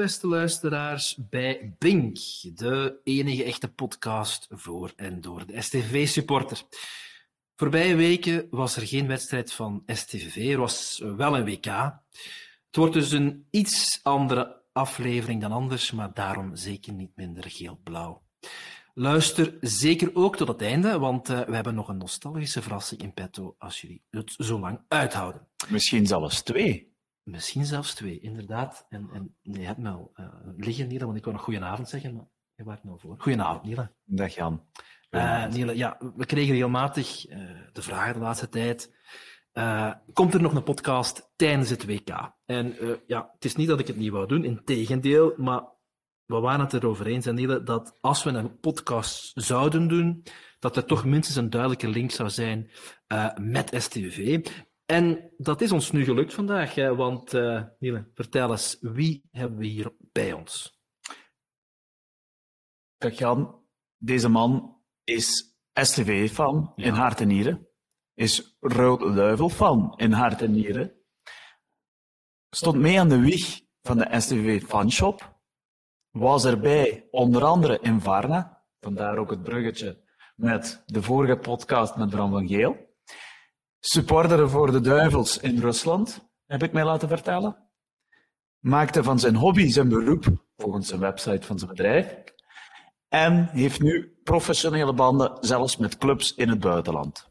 Beste luisteraars, bij Bink, de enige echte podcast voor en door de STV-supporter. Voorbije weken was er geen wedstrijd van STVV, er was wel een WK. Het wordt dus een iets andere aflevering dan anders, maar daarom zeker niet minder geel-blauw. Luister zeker ook tot het einde, want uh, we hebben nog een nostalgische verrassing in petto als jullie het zo lang uithouden. Misschien zelfs twee. Misschien zelfs twee, inderdaad. En, en je hebt me al uh, liggen, Niele, want ik wou nog goedenavond zeggen, maar je waart nou voor. Goedenavond, Niele. Dag Jan. Uh, Niele, ja, we kregen regelmatig uh, de vraag de laatste tijd. Komt er nog een podcast tijdens het WK? En ja, het is niet dat ik het niet wou doen, in tegendeel, maar we waren het erover eens, Niele, dat als we een podcast zouden doen, dat er toch minstens een duidelijke link zou zijn met STV. En dat is ons nu gelukt vandaag, hè, want uh, Niele, vertel eens, wie hebben we hier bij ons? Kijk Jan, deze man is STV-fan ja. in hart en nieren, is Rode Duivel-fan in hart en nieren, stond mee aan de wieg van de STV-fanshop, was erbij onder andere in Varna, vandaar ook het bruggetje met de vorige podcast met Bram van Geel. Supporter voor de Duivels in Rusland, heb ik mij laten vertellen. Maakte van zijn hobby zijn beroep, volgens zijn website van zijn bedrijf. En heeft nu professionele banden, zelfs met clubs in het buitenland.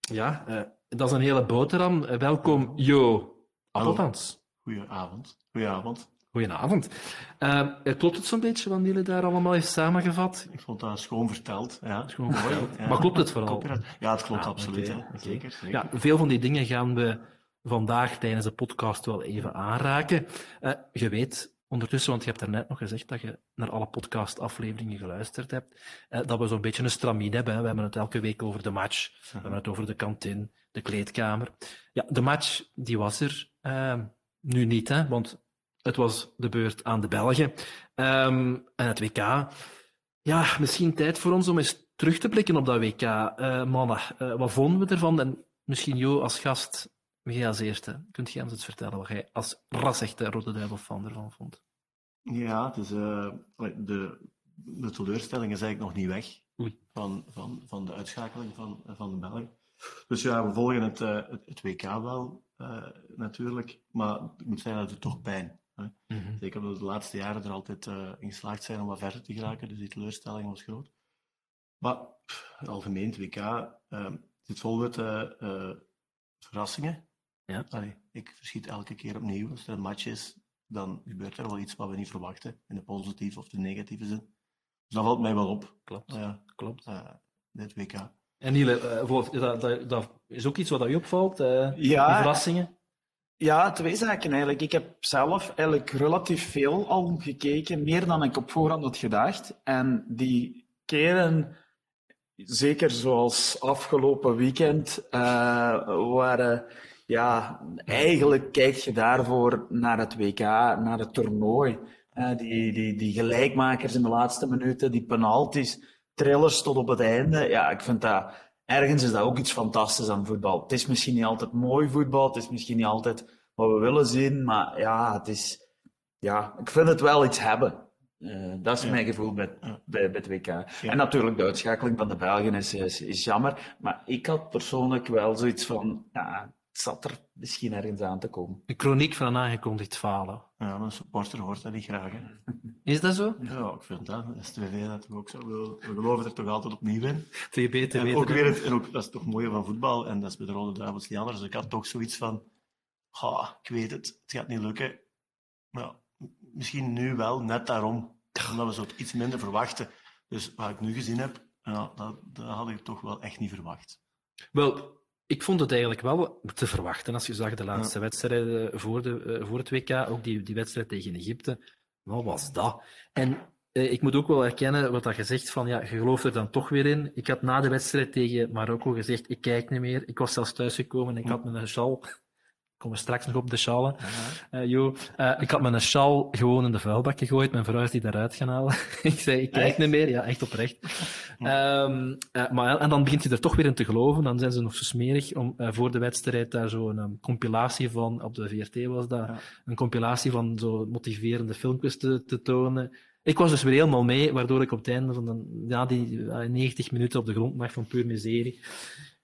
Ja, uh, dat is een hele boterham. Uh, welkom, Jo Appeltans. Goedenavond. Goedenavond. Goedenavond. Uh, klopt het zo'n beetje wat jullie daar allemaal heeft samengevat? Ik vond dat schoon verteld. Ja. Schoon verteld. Ja. Maar klopt het vooral? Ja, het klopt ah, absoluut. Okay. Okay. Zeker, zeker, Ja, veel van die dingen gaan we vandaag tijdens de podcast wel even aanraken. Uh, je weet ondertussen, want je hebt daarnet nog gezegd dat je naar alle podcastafleveringen geluisterd hebt, uh, dat we zo'n beetje een stramine hebben. Hè. We hebben het elke week over de match, we hebben het over de kantine, de kleedkamer. Ja, de match, die was er nu niet, hè, want het was de beurt aan de Belgen. Um, en het WK. Ja, misschien tijd voor ons om eens terug te blikken op dat WK. Uh, mannen, uh, wat vonden we ervan? En misschien Jo als gast, jij als eerste. Kunt jij ons eens vertellen wat jij als rasechte Rode Duivel fan ervan vond? Ja, het is, uh, de, de teleurstelling is eigenlijk nog niet weg van, van, van de uitschakeling van, van de Belgen. Dus ja, we volgen het, het, het WK wel, natuurlijk. Maar ik moet zeggen, dat het toch pijn. Mm -hmm. Zeker omdat we de laatste jaren er altijd uh, in geslaagd zijn om wat verder te geraken, dus die teleurstelling was groot. Maar pff, algemeen, het WK uh, zit vol met uh, verrassingen. Ja. Allee, ik verschiet elke keer opnieuw. Als er een match is, dan gebeurt er wel iets wat we niet verwachten, in de positieve of de negatieve zin. Dus dat valt mij wel op. Klopt. Ja, klopt. dit WK. En Niele, dat, dat, dat, is ook iets wat je opvalt, ja, die verrassingen? Ja, twee zaken eigenlijk. Ik heb zelf eigenlijk relatief veel al gekeken, meer dan ik op voorhand had gedacht. En die keren, zeker zoals afgelopen weekend, uh, waren, ja, eigenlijk kijk je daarvoor naar het WK, naar het toernooi. Uh, die, die, die gelijkmakers in de laatste minuten, die penalties, trillers tot op het einde. Ja, ik vind dat ergens is dat ook iets fantastisch aan voetbal. Het is misschien niet altijd mooi voetbal, het is misschien niet altijd wat we willen zien, maar ja, het is, ja ik vind het wel iets hebben. Uh, dat is ja. mijn gevoel bij, bij het WK. Ja. En natuurlijk, de uitschakeling van de Belgen is, is, is, jammer. Maar ik had persoonlijk wel zoiets van, ja, zat er misschien ergens aan te komen. De chroniek van een aangekondigd falen. Ja, een supporter hoort dat niet graag. Hè. Is dat zo? Ja, ik vind dat. STV dat ook zo. We, we geloven er toch altijd opnieuw in. TB, TB. En ook weer het, en ook, dat is toch mooi van voetbal. En dat is bij de Rode Duivels niet anders. Dus ik had toch zoiets van, ha, ik weet het, het gaat niet lukken. Maar misschien nu wel, net daarom. Omdat we zo iets minder verwachten. Dus wat ik nu gezien heb, ja, dat, dat had ik toch wel echt niet verwacht. Wel, ik vond het eigenlijk wel te verwachten als je zag de laatste ja. wedstrijden voor, de, voor het WK, ook die, die wedstrijd tegen Egypte. Wat was dat? En eh, ik moet ook wel erkennen wat dat je zegt van ja, je gelooft er dan toch weer in. Ik had na de wedstrijd tegen Marokko gezegd, ik kijk niet meer. Ik was zelfs thuisgekomen en ik had mijn sjal komen straks nog op de sjalen. Uh, uh, ik had mijn sjal gewoon in de vuilbak gegooid. Mijn vrouw is die daaruit gaan halen. ik zei, ik kijk niet meer. Ja, echt oprecht. um, uh, maar, en dan begint je er toch weer in te geloven. Dan zijn ze nog zo smerig om voor de wedstrijd daar zo'n um, compilatie van, op de VRT was dat, ja. een compilatie van zo motiverende filmpjes te, te tonen. Ik was dus weer helemaal mee, waardoor ik op het einde van de, ja, die 90 minuten op de grond lag van puur miserie.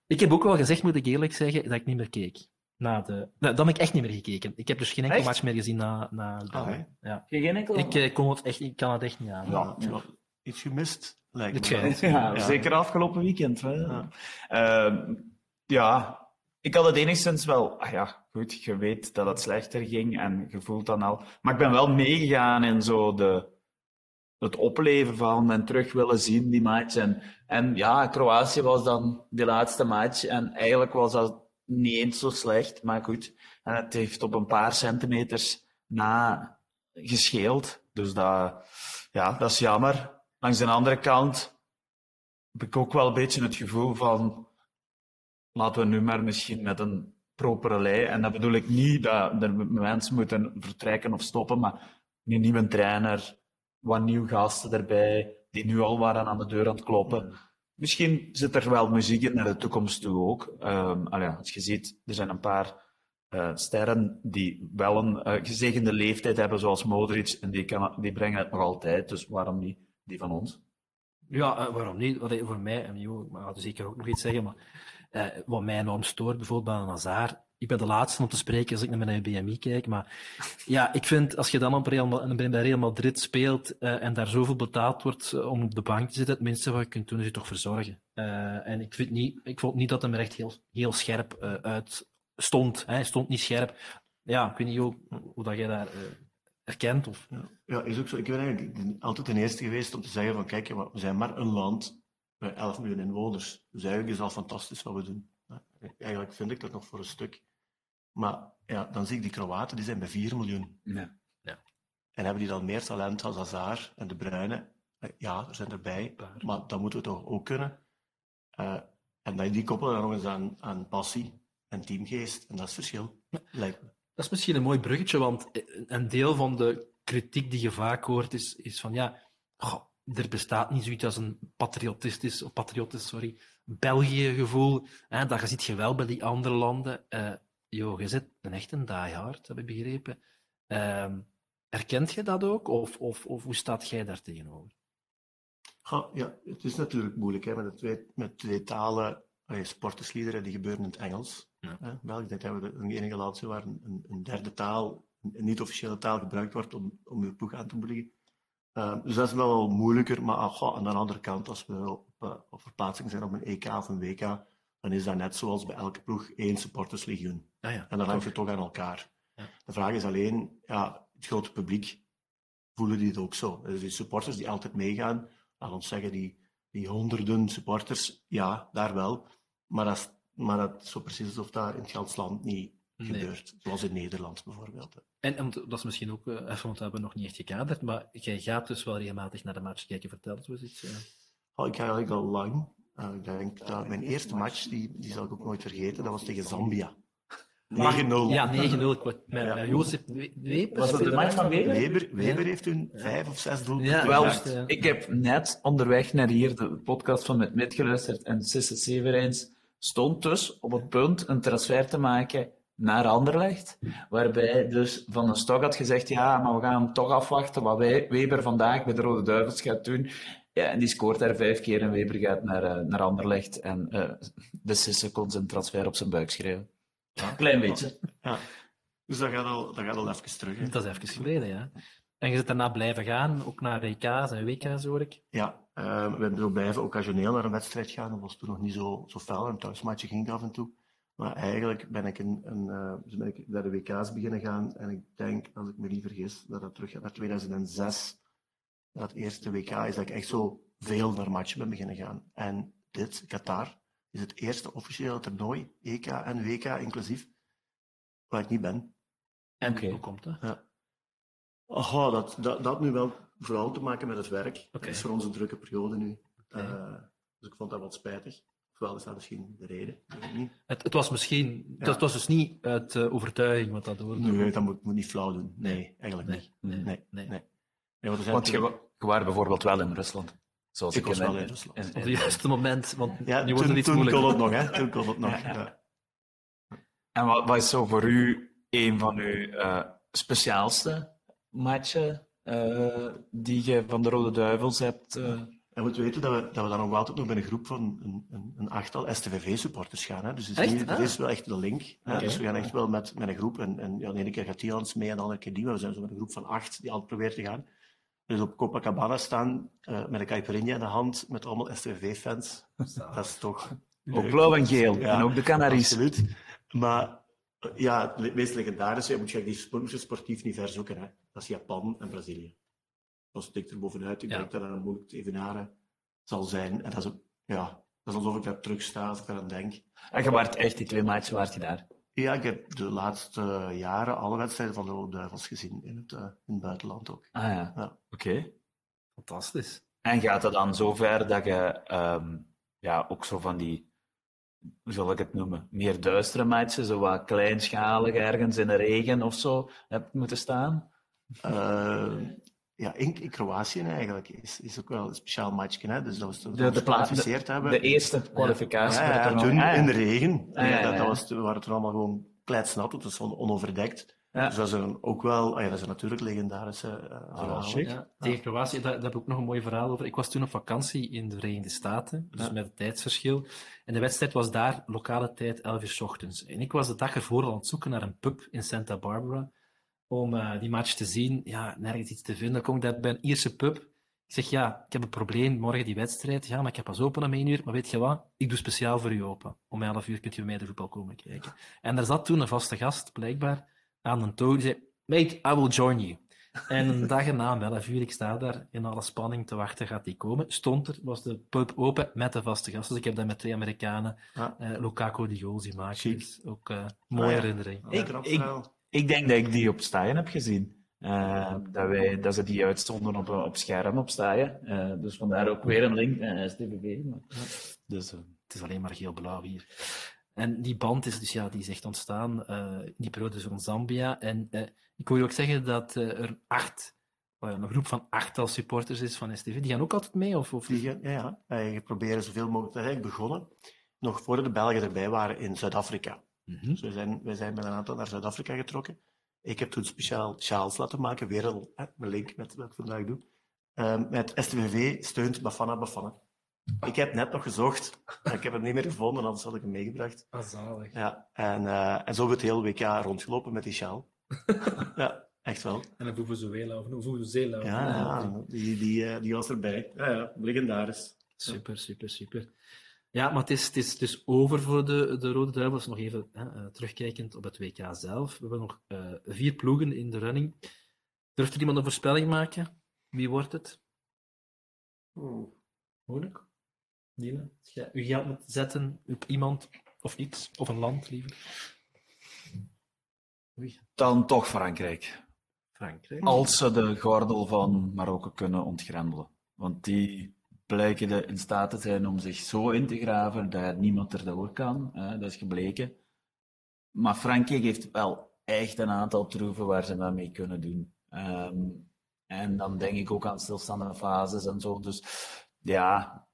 Ik heb ook wel gezegd, moet ik eerlijk zeggen, dat ik niet meer keek. Na de... Nou, dan heb ik echt niet meer gekeken. Ik heb dus geen enkel match meer gezien na, na ah, ja. Geen enkel? Ik, uh, kon het echt, ik kan het echt niet aan. Ja, ja. Iets gemist, lijkt me. Ja, ja, zeker afgelopen weekend. Hè. Ja. Uh, ja, ik had het enigszins wel... Ah ja, goed, je weet dat het slechter ging en je voelt dan al... Maar ik ben wel meegegaan in zo de, het opleven van en terug willen zien, die match. En, en ja, Kroatië was dan de laatste match en eigenlijk was dat niet eens zo slecht, maar goed. En het heeft op een paar centimeters na gescheeld. Dus dat, ja, dat is jammer. Langs de andere kant heb ik ook wel een beetje het gevoel van laten we nu maar misschien met een propere lei. En dat bedoel ik niet dat de mensen moeten vertrekken of stoppen, maar een nieuwe trainer, wat nieuwe gasten erbij, die nu al waren aan de deur aan het kloppen. Misschien zit er wel muziek in naar de toekomst toe ook. Um, als je ziet, er zijn een paar uh, sterren die wel een uh, gezegende leeftijd hebben, zoals Modric, en die, kan, die brengen het nog altijd. Dus waarom niet die van ons? Ja, uh, waarom niet? Wat, voor mij, en Jo, ik ga zeker ook nog iets zeggen, maar wat mij enorm stoort, bijvoorbeeld bij een Hazard, ik ben de laatste om te spreken als ik naar mijn BMI kijk. Maar ja, ik vind als je dan op Real, bij Real Madrid speelt uh, en daar zoveel betaald wordt uh, om op de bank te zitten, het minste wat je kunt doen is je toch verzorgen. Uh, en ik, vind niet, ik vond niet dat hij er echt heel, heel scherp uit stond. Hij stond niet scherp. Ja, ik weet niet hoe, hoe dat jij daar herkent. Of... Ja. ja, is ook zo. Ik ben eigenlijk altijd de eerste geweest om te zeggen van kijk, we zijn maar een land met 11 miljoen inwoners. Dus eigenlijk is al fantastisch wat we doen. Eigenlijk vind ik dat nog voor een stuk. Maar ja, dan zie ik die Kroaten, die zijn bij 4 miljoen. Ja. ja. En hebben die dan meer talent als Hazard en de Bruyne? Ja, er zijn erbij, maar dat moeten we toch ook kunnen. Uh, en dan die koppelen dan nog eens aan, aan passie en teamgeest. En dat is het verschil, lijkt me. Dat is misschien een mooi bruggetje, want een deel van de kritiek die je vaak hoort is, is van ja, goh, er bestaat niet zoiets als een patriotistisch, of patriotisch, sorry, België-gevoel. Dat zit je wel bij die andere landen. Uh, Jo, je zit een echt een diehard, heb ik begrepen. Um, herkent je dat ook, of, of, of hoe staat jij daar tegenover? ja, het is natuurlijk moeilijk hè, met, twee, met twee talen. Sportersliederen die gebeuren in het Engels. Ja. Hè? Wel, ik denk dat we de enige land zijn waar een, een, derde taal, een niet-officiële taal gebruikt wordt om, om je ploeg aan te moedigen. Uh, dus dat is wel moeilijker, maar ah, aan de andere kant, als we op, uh, op verplaatsing zijn op een EK of een WK, dan is dat net zoals bij elke ploeg één supporterslegioen. Ah ja, en dan hangt je toch aan elkaar. Ja. De vraag is alleen, ja, het grote publiek, voelen die het ook zo? Dus die supporters die altijd meegaan, laat ons zeggen, die, die honderden supporters, ja, daar wel. Maar dat, maar dat is zo precies alsof dat in het land niet nee. gebeurt. Zoals in Nederland bijvoorbeeld. En, en dat is misschien ook, even, want we hebben nog niet echt gekaderd, maar jij gaat dus wel regelmatig naar de match kijken. Vertel eens iets. Ja. Oh, ik ga eigenlijk al lang. Uh, ik denk dat mijn eerste match, die, die zal ik ook nooit vergeten, dat was tegen Zambia. 9-0. Ja, 9-0. Met, ja. Jozef Weber. Was dat de match van Weber? Weber, Weber heeft toen vijf of zes doelpunten ja, Wel, ik heb net onderweg naar hier de podcast van Met Met geluisterd en Sisse Severijns stond dus op het punt een transfer te maken naar Anderlecht, waarbij dus Van den Stok had gezegd, ja, maar we gaan hem toch afwachten wat wij, Weber vandaag bij de Rode Duivels gaat doen. Ja, en die scoort daar vijf keer en Weber gaat naar, uh, naar Anderlecht en uh, de Sisse kon zijn transfer op zijn buik schrijven. Ja, klein beetje. Ja. Dus dat gaat al, dat gaat al even terug. Hè. Dat is even geleden, ja. En je zit daarna blijven gaan, ook naar EK's en WK's, hoor ik. Ja, uh, we hebben blijven occasioneel naar een wedstrijd gaan. Dat was toen nog niet zo, zo fel. Een thuismatje ging af en toe. Maar eigenlijk ben ik, een, een, uh, dus ben ik naar de WK's beginnen gaan. En ik denk, als ik me niet vergis, dat dat terug gaat naar 2006. Dat eerste WK is dat ik echt zo veel naar matchen ben beginnen gaan. En dit, Qatar, is het eerste officiële toernooi, EK en WK inclusief, waar ik niet ben. En okay. hoe komt dat? Ja. Oh, dat, dat, dat nu wel vooral te maken met het werk. Okay. Het is voor ons een drukke periode nu. Okay. Uh, dus ik vond dat wat spijtig. Terwijl is dat misschien de reden. Niet. Het, het, was misschien, ja. het was dus niet uit uh, overtuiging wat dat hoorde. Nee, dat moet, moet niet flauw doen. Nee, eigenlijk nee. niet. Nee, nee. nee. nee. nee want, want je, je waren bijvoorbeeld wel in Rusland. Zoals ik, ik was wel in Rusland. En, Op het juiste moment, want ja, nu wordt het niet toen moeilijk. kon het nog, hè. Toen kon het nog. Ja. En wat, wat, is zo voor u een van uw uh, speciaalste matchen uh, die je van de Rode Duivels hebt? Uh... Je moet weten dat we, dat we dan nog altijd nog bij een groep van een, een, een achttal STVV-supporters gaan. Hè. Dus het is, ah. is wel echt de link. Hè. Okay. Dus we gaan echt wel met, met een groep. En, en ja, de ene keer gaat Tians mee en de andere keer die. Maar we zijn zo met een groep van acht die altijd proberen te gaan. Dus op Copacabana staan uh, met een caipirinha in de hand met allemaal STVV-fans. Dat is toch... Ook blauw en geel. Ja, en ook de Canaries. Absoluut. Maar ja, het meest legendarische moet je die sportief niet ver zoeken. Hè. Dat is Japan en Brazilië. Dat stikt er bovenuit. Ik ja. denk dat dat een moeilijk evenaren zal zijn. En dat is, ook, ja, dat is alsof ik daar terug sta als ik eraan denk. En je waart echt die twee matchen, waart je daar? Ja, ik heb de laatste jaren alle wedstrijden van de Rode Duivels gezien in het, uh, in het buitenland ook. Ah ja, ja. oké. Okay. Fantastisch. En gaat het dan zover dat je um, ja, ook zo van die hoe zal ik het noemen, meer duistere matchen, zo wat kleinschalig ergens in de regen of zo, hebt moeten staan? Uh, ja, in, in, Kroatië eigenlijk is, is ook wel een speciaal matchje. Hè? Dus dat was de, de, de, gekwalificeerd de, hebben. De eerste kwalificatie. Ja, ja, ja, toen in de regen. Ja, dat, dat was, we waren toen allemaal gewoon kleitsnat, het was onoverdekt. Ja. Dus dat is een, ook wel, ah ja, dat is natuurlijk legendarische uh, verhaal. Ja, tegen Kroatië, daar, daar, heb ik ook nog een mooi verhaal over. Ik was toen op vakantie in de Verenigde Staten, dus ja. met het tijdsverschil. En de wedstrijd was daar, lokale tijd, 11 uur s ochtends. En ik was de dag ervoor al aan het zoeken naar een pub in Santa Barbara, om uh, die match te zien. Ja, nergens iets te vinden. Dan kom ik daar bij een Ierse pub. Ik zeg, ja, ik heb een probleem, morgen die wedstrijd. Ja, maar ik heb pas open om 1 uur. Maar weet je wat? Ik doe speciaal voor u open. Om 11 uur kunt u bij mij de voetbal komen kijken. En er zat toen een vaste gast, blijkbaar, aan een toog. Die zei, mate, I will join you. En een dag erna, om 11 uur, ik sta daar in alle spanning te wachten, gaat die komen. Stond er, was de pub open met de vaste gast. Dus ik heb dat met twee Amerikanen, ja. uh, Lukaku die goals die maken. Dus ook uh, mooie ah, ja. herinnering. Ik, ik, ik, denk dat ik die op Staaien heb gezien. Uh, dat, wij, dat ze die uitstonden op, op scherm op Staaien. Uh, dus vandaar ook weer een link naar STVV. Maar, dus, het is alleen maar geel-blauw hier. En die band is dus ja, die is echt ontstaan uh, in die periode van Zambia. En uh, ik wil je ook zeggen dat uh, er acht, een groep van achttal supporters is van STV. Die gaan ook altijd mee? Of, of... Die gaan, ja, ja. Wij proberen zoveel mogelijk. Dat is eigenlijk begonnen nog voordat de Belgen erbij waren in Zuid-Afrika. Mm -hmm. dus wij zijn, wij zijn met een aantal naar Zuid-Afrika getrokken. Ik heb toen speciaal sjaals laten maken, weer een, een link met wat ik vandaag doe. met STVV steunt Bafana Bafana. Ik heb net nog gezocht. Ik heb hem niet meer gevonden, anders had ik hem meegebracht. Ah, zalig. Ja, en, uh, en zo hebben we het hele WK rondgelopen met die sjaal. ja, echt wel. En een Vuvuzela of een Vuvuzela. Ja, ja, die, die, uh, die was erbij. Ja, ja, legendarisch. Super, super, super. Ja, maar het is, het is dus over voor de, de Rode Duivels. Nog even hè, uh, terugkijkend op het WK zelf. We hebben nog vier ploegen in de running. Durft er iemand een voorspelling maken? Wie wordt het? Moeilijk? Dina, u geld moet zetten op iemand of iets, of een land liever. Oei. Dan toch Frankrijk. Frankrijk. Als ze de gordel van Marokko kunnen ontgrendelen. Want die blijken in staat te zijn om zich zo in te graven dat niemand erdoor kan. Hè? Dat is gebleken. Maar Frankrijk heeft wel echt een aantal troeven waar ze mee kunnen doen. Um, en dan denk ik ook aan stilstaande fases en zo. Dus ja,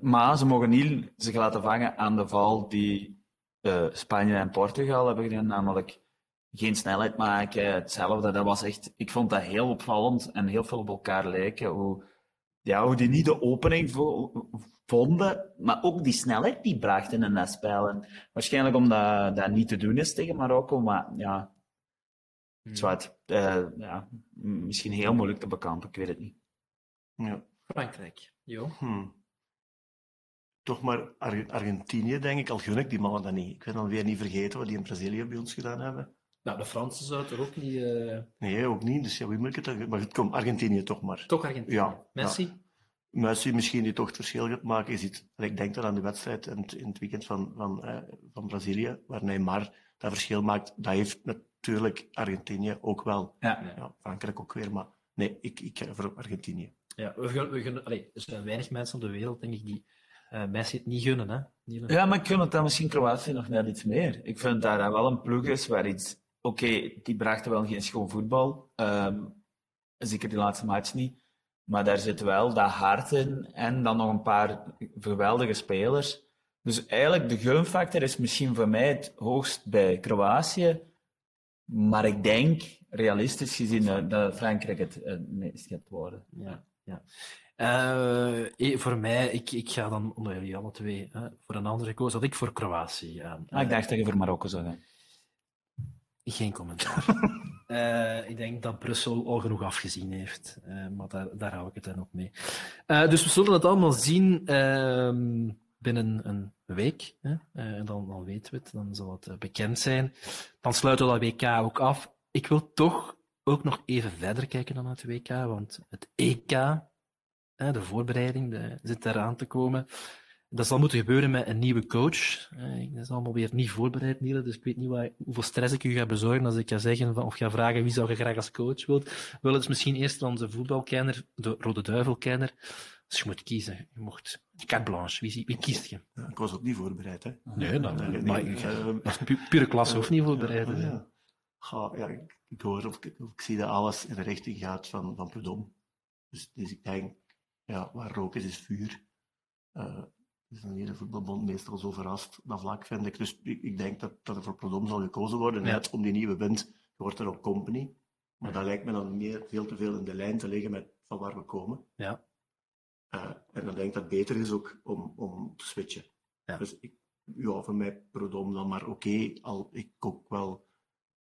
maar ze mogen niet zich laten vangen aan de val die uh, Spanje en Portugal hebben gedaan, namelijk geen snelheid maken, hetzelfde. Dat was echt, ik vond dat heel opvallend en heel veel op elkaar lijken. Hoe, ja, hoe die niet de opening vo vonden, maar ook die snelheid die brachten in dat spel. En waarschijnlijk omdat dat niet te doen is tegen Marokko, maar ja, hmm. zwart, uh, ja, misschien heel moeilijk te bekampen, ik weet het niet. Ja. Frankrijk, jo. Hmm toch maar Ar Argentinië, denk ik. Al gun ik die mannen dat niet. Ik wil dan weer niet vergeten wat die in Brazilië bij ons gedaan hebben. Nou, de Fransen zouden er ook niet... Uh... Nee, ook niet. Dus ja, wie moet ik het dan... Maar het komt Argentinië toch maar. Toch Argentinië. Ja. Messi? Ja. Messi misschien die toch het verschil gaat maken. Je ziet, ik denk dat aan de wedstrijd in het, in het weekend van, van, uh, van Brazilië, waar Neymar dat verschil maakt, dat heeft natuurlijk Argentinië ook wel. Ja. ja Frankrijk ook weer, maar nee, ik, ik ga voor Argentinië. Ja, we we er zijn weinig mensen op de wereld, denk ik, die uh, Messi het niet gunnen, hè? Ja, maar ik gun het dan misschien Kroatië nog net iets meer. Ik vind dat daar wel een ploeg is waar iets... Oké, die brachten wel geen schoon voetbal. Um, zeker die laatste match niet. Maar daar zit wel dat hart in en dan nog een paar geweldige spelers. Dus eigenlijk, de gunfactor is misschien voor mij het hoogst bij Kroatië. Maar ik denk, realistisch gezien, dat Frankrijk het meest gaat worden. Ja, ja. Uh, voor mij, ik, ik ga dan onder jullie alle twee hè, voor een andere koos. Had ik voor Kroatië. Ah, ik dacht dat je voor Marokko zou gaan. Geen commentaar. uh, ik denk dat Brussel al genoeg afgezien heeft. Uh, maar daar, daar hou ik het dan ook mee. dus we zullen het allemaal zien ehm, binnen een week. Hè? dan, dan weten we het, dan zal het bekend zijn. Dan sluiten we dat WK ook af. Ik wil toch ook nog even verder kijken dan het WK, want het EK de voorbereiding de, zit eraan te komen. Dat zal moeten gebeuren met een nieuwe coach. Dat is allemaal weer niet voorbereid, Niele, dus ik weet niet hoeveel stress ik u ga bezorgen als ik ga zeggen van, of ga vragen wie zou je graag als coach wilt. Wel, het is misschien eerst onze voetbalkenner, de Rode Duivelkenner. Dus je moet kiezen. Je mocht carte blanche. Wie, wie kiest je? Ja, ik was ook niet voorbereid, hè? Nee, dat, nee, maar, nee, als pure klas hoeft niet voorbereid. Ja, ja, ik, ik hoor of ik, of ik, zie dat alles in de richting gaat van, van. Dus, dus ik denk, ja, waar rook is, is vuur. Uh, is dan hier de voetbalbond meestal zo verrast, dat vlak vind ik. Dus ik, ik denk dat, dat er voor Prodom zal gekozen worden, net om die nieuwe wind. Je wordt er op company. Maar dat lijkt me dan meer, veel te veel in de lijn te liggen met van waar we komen. Ja. Uh, en dan denk ik dat het beter is ook om, om te switchen. Ja. Dus ik, ja, voor mij Prodom dan maar oké, al ik ook wel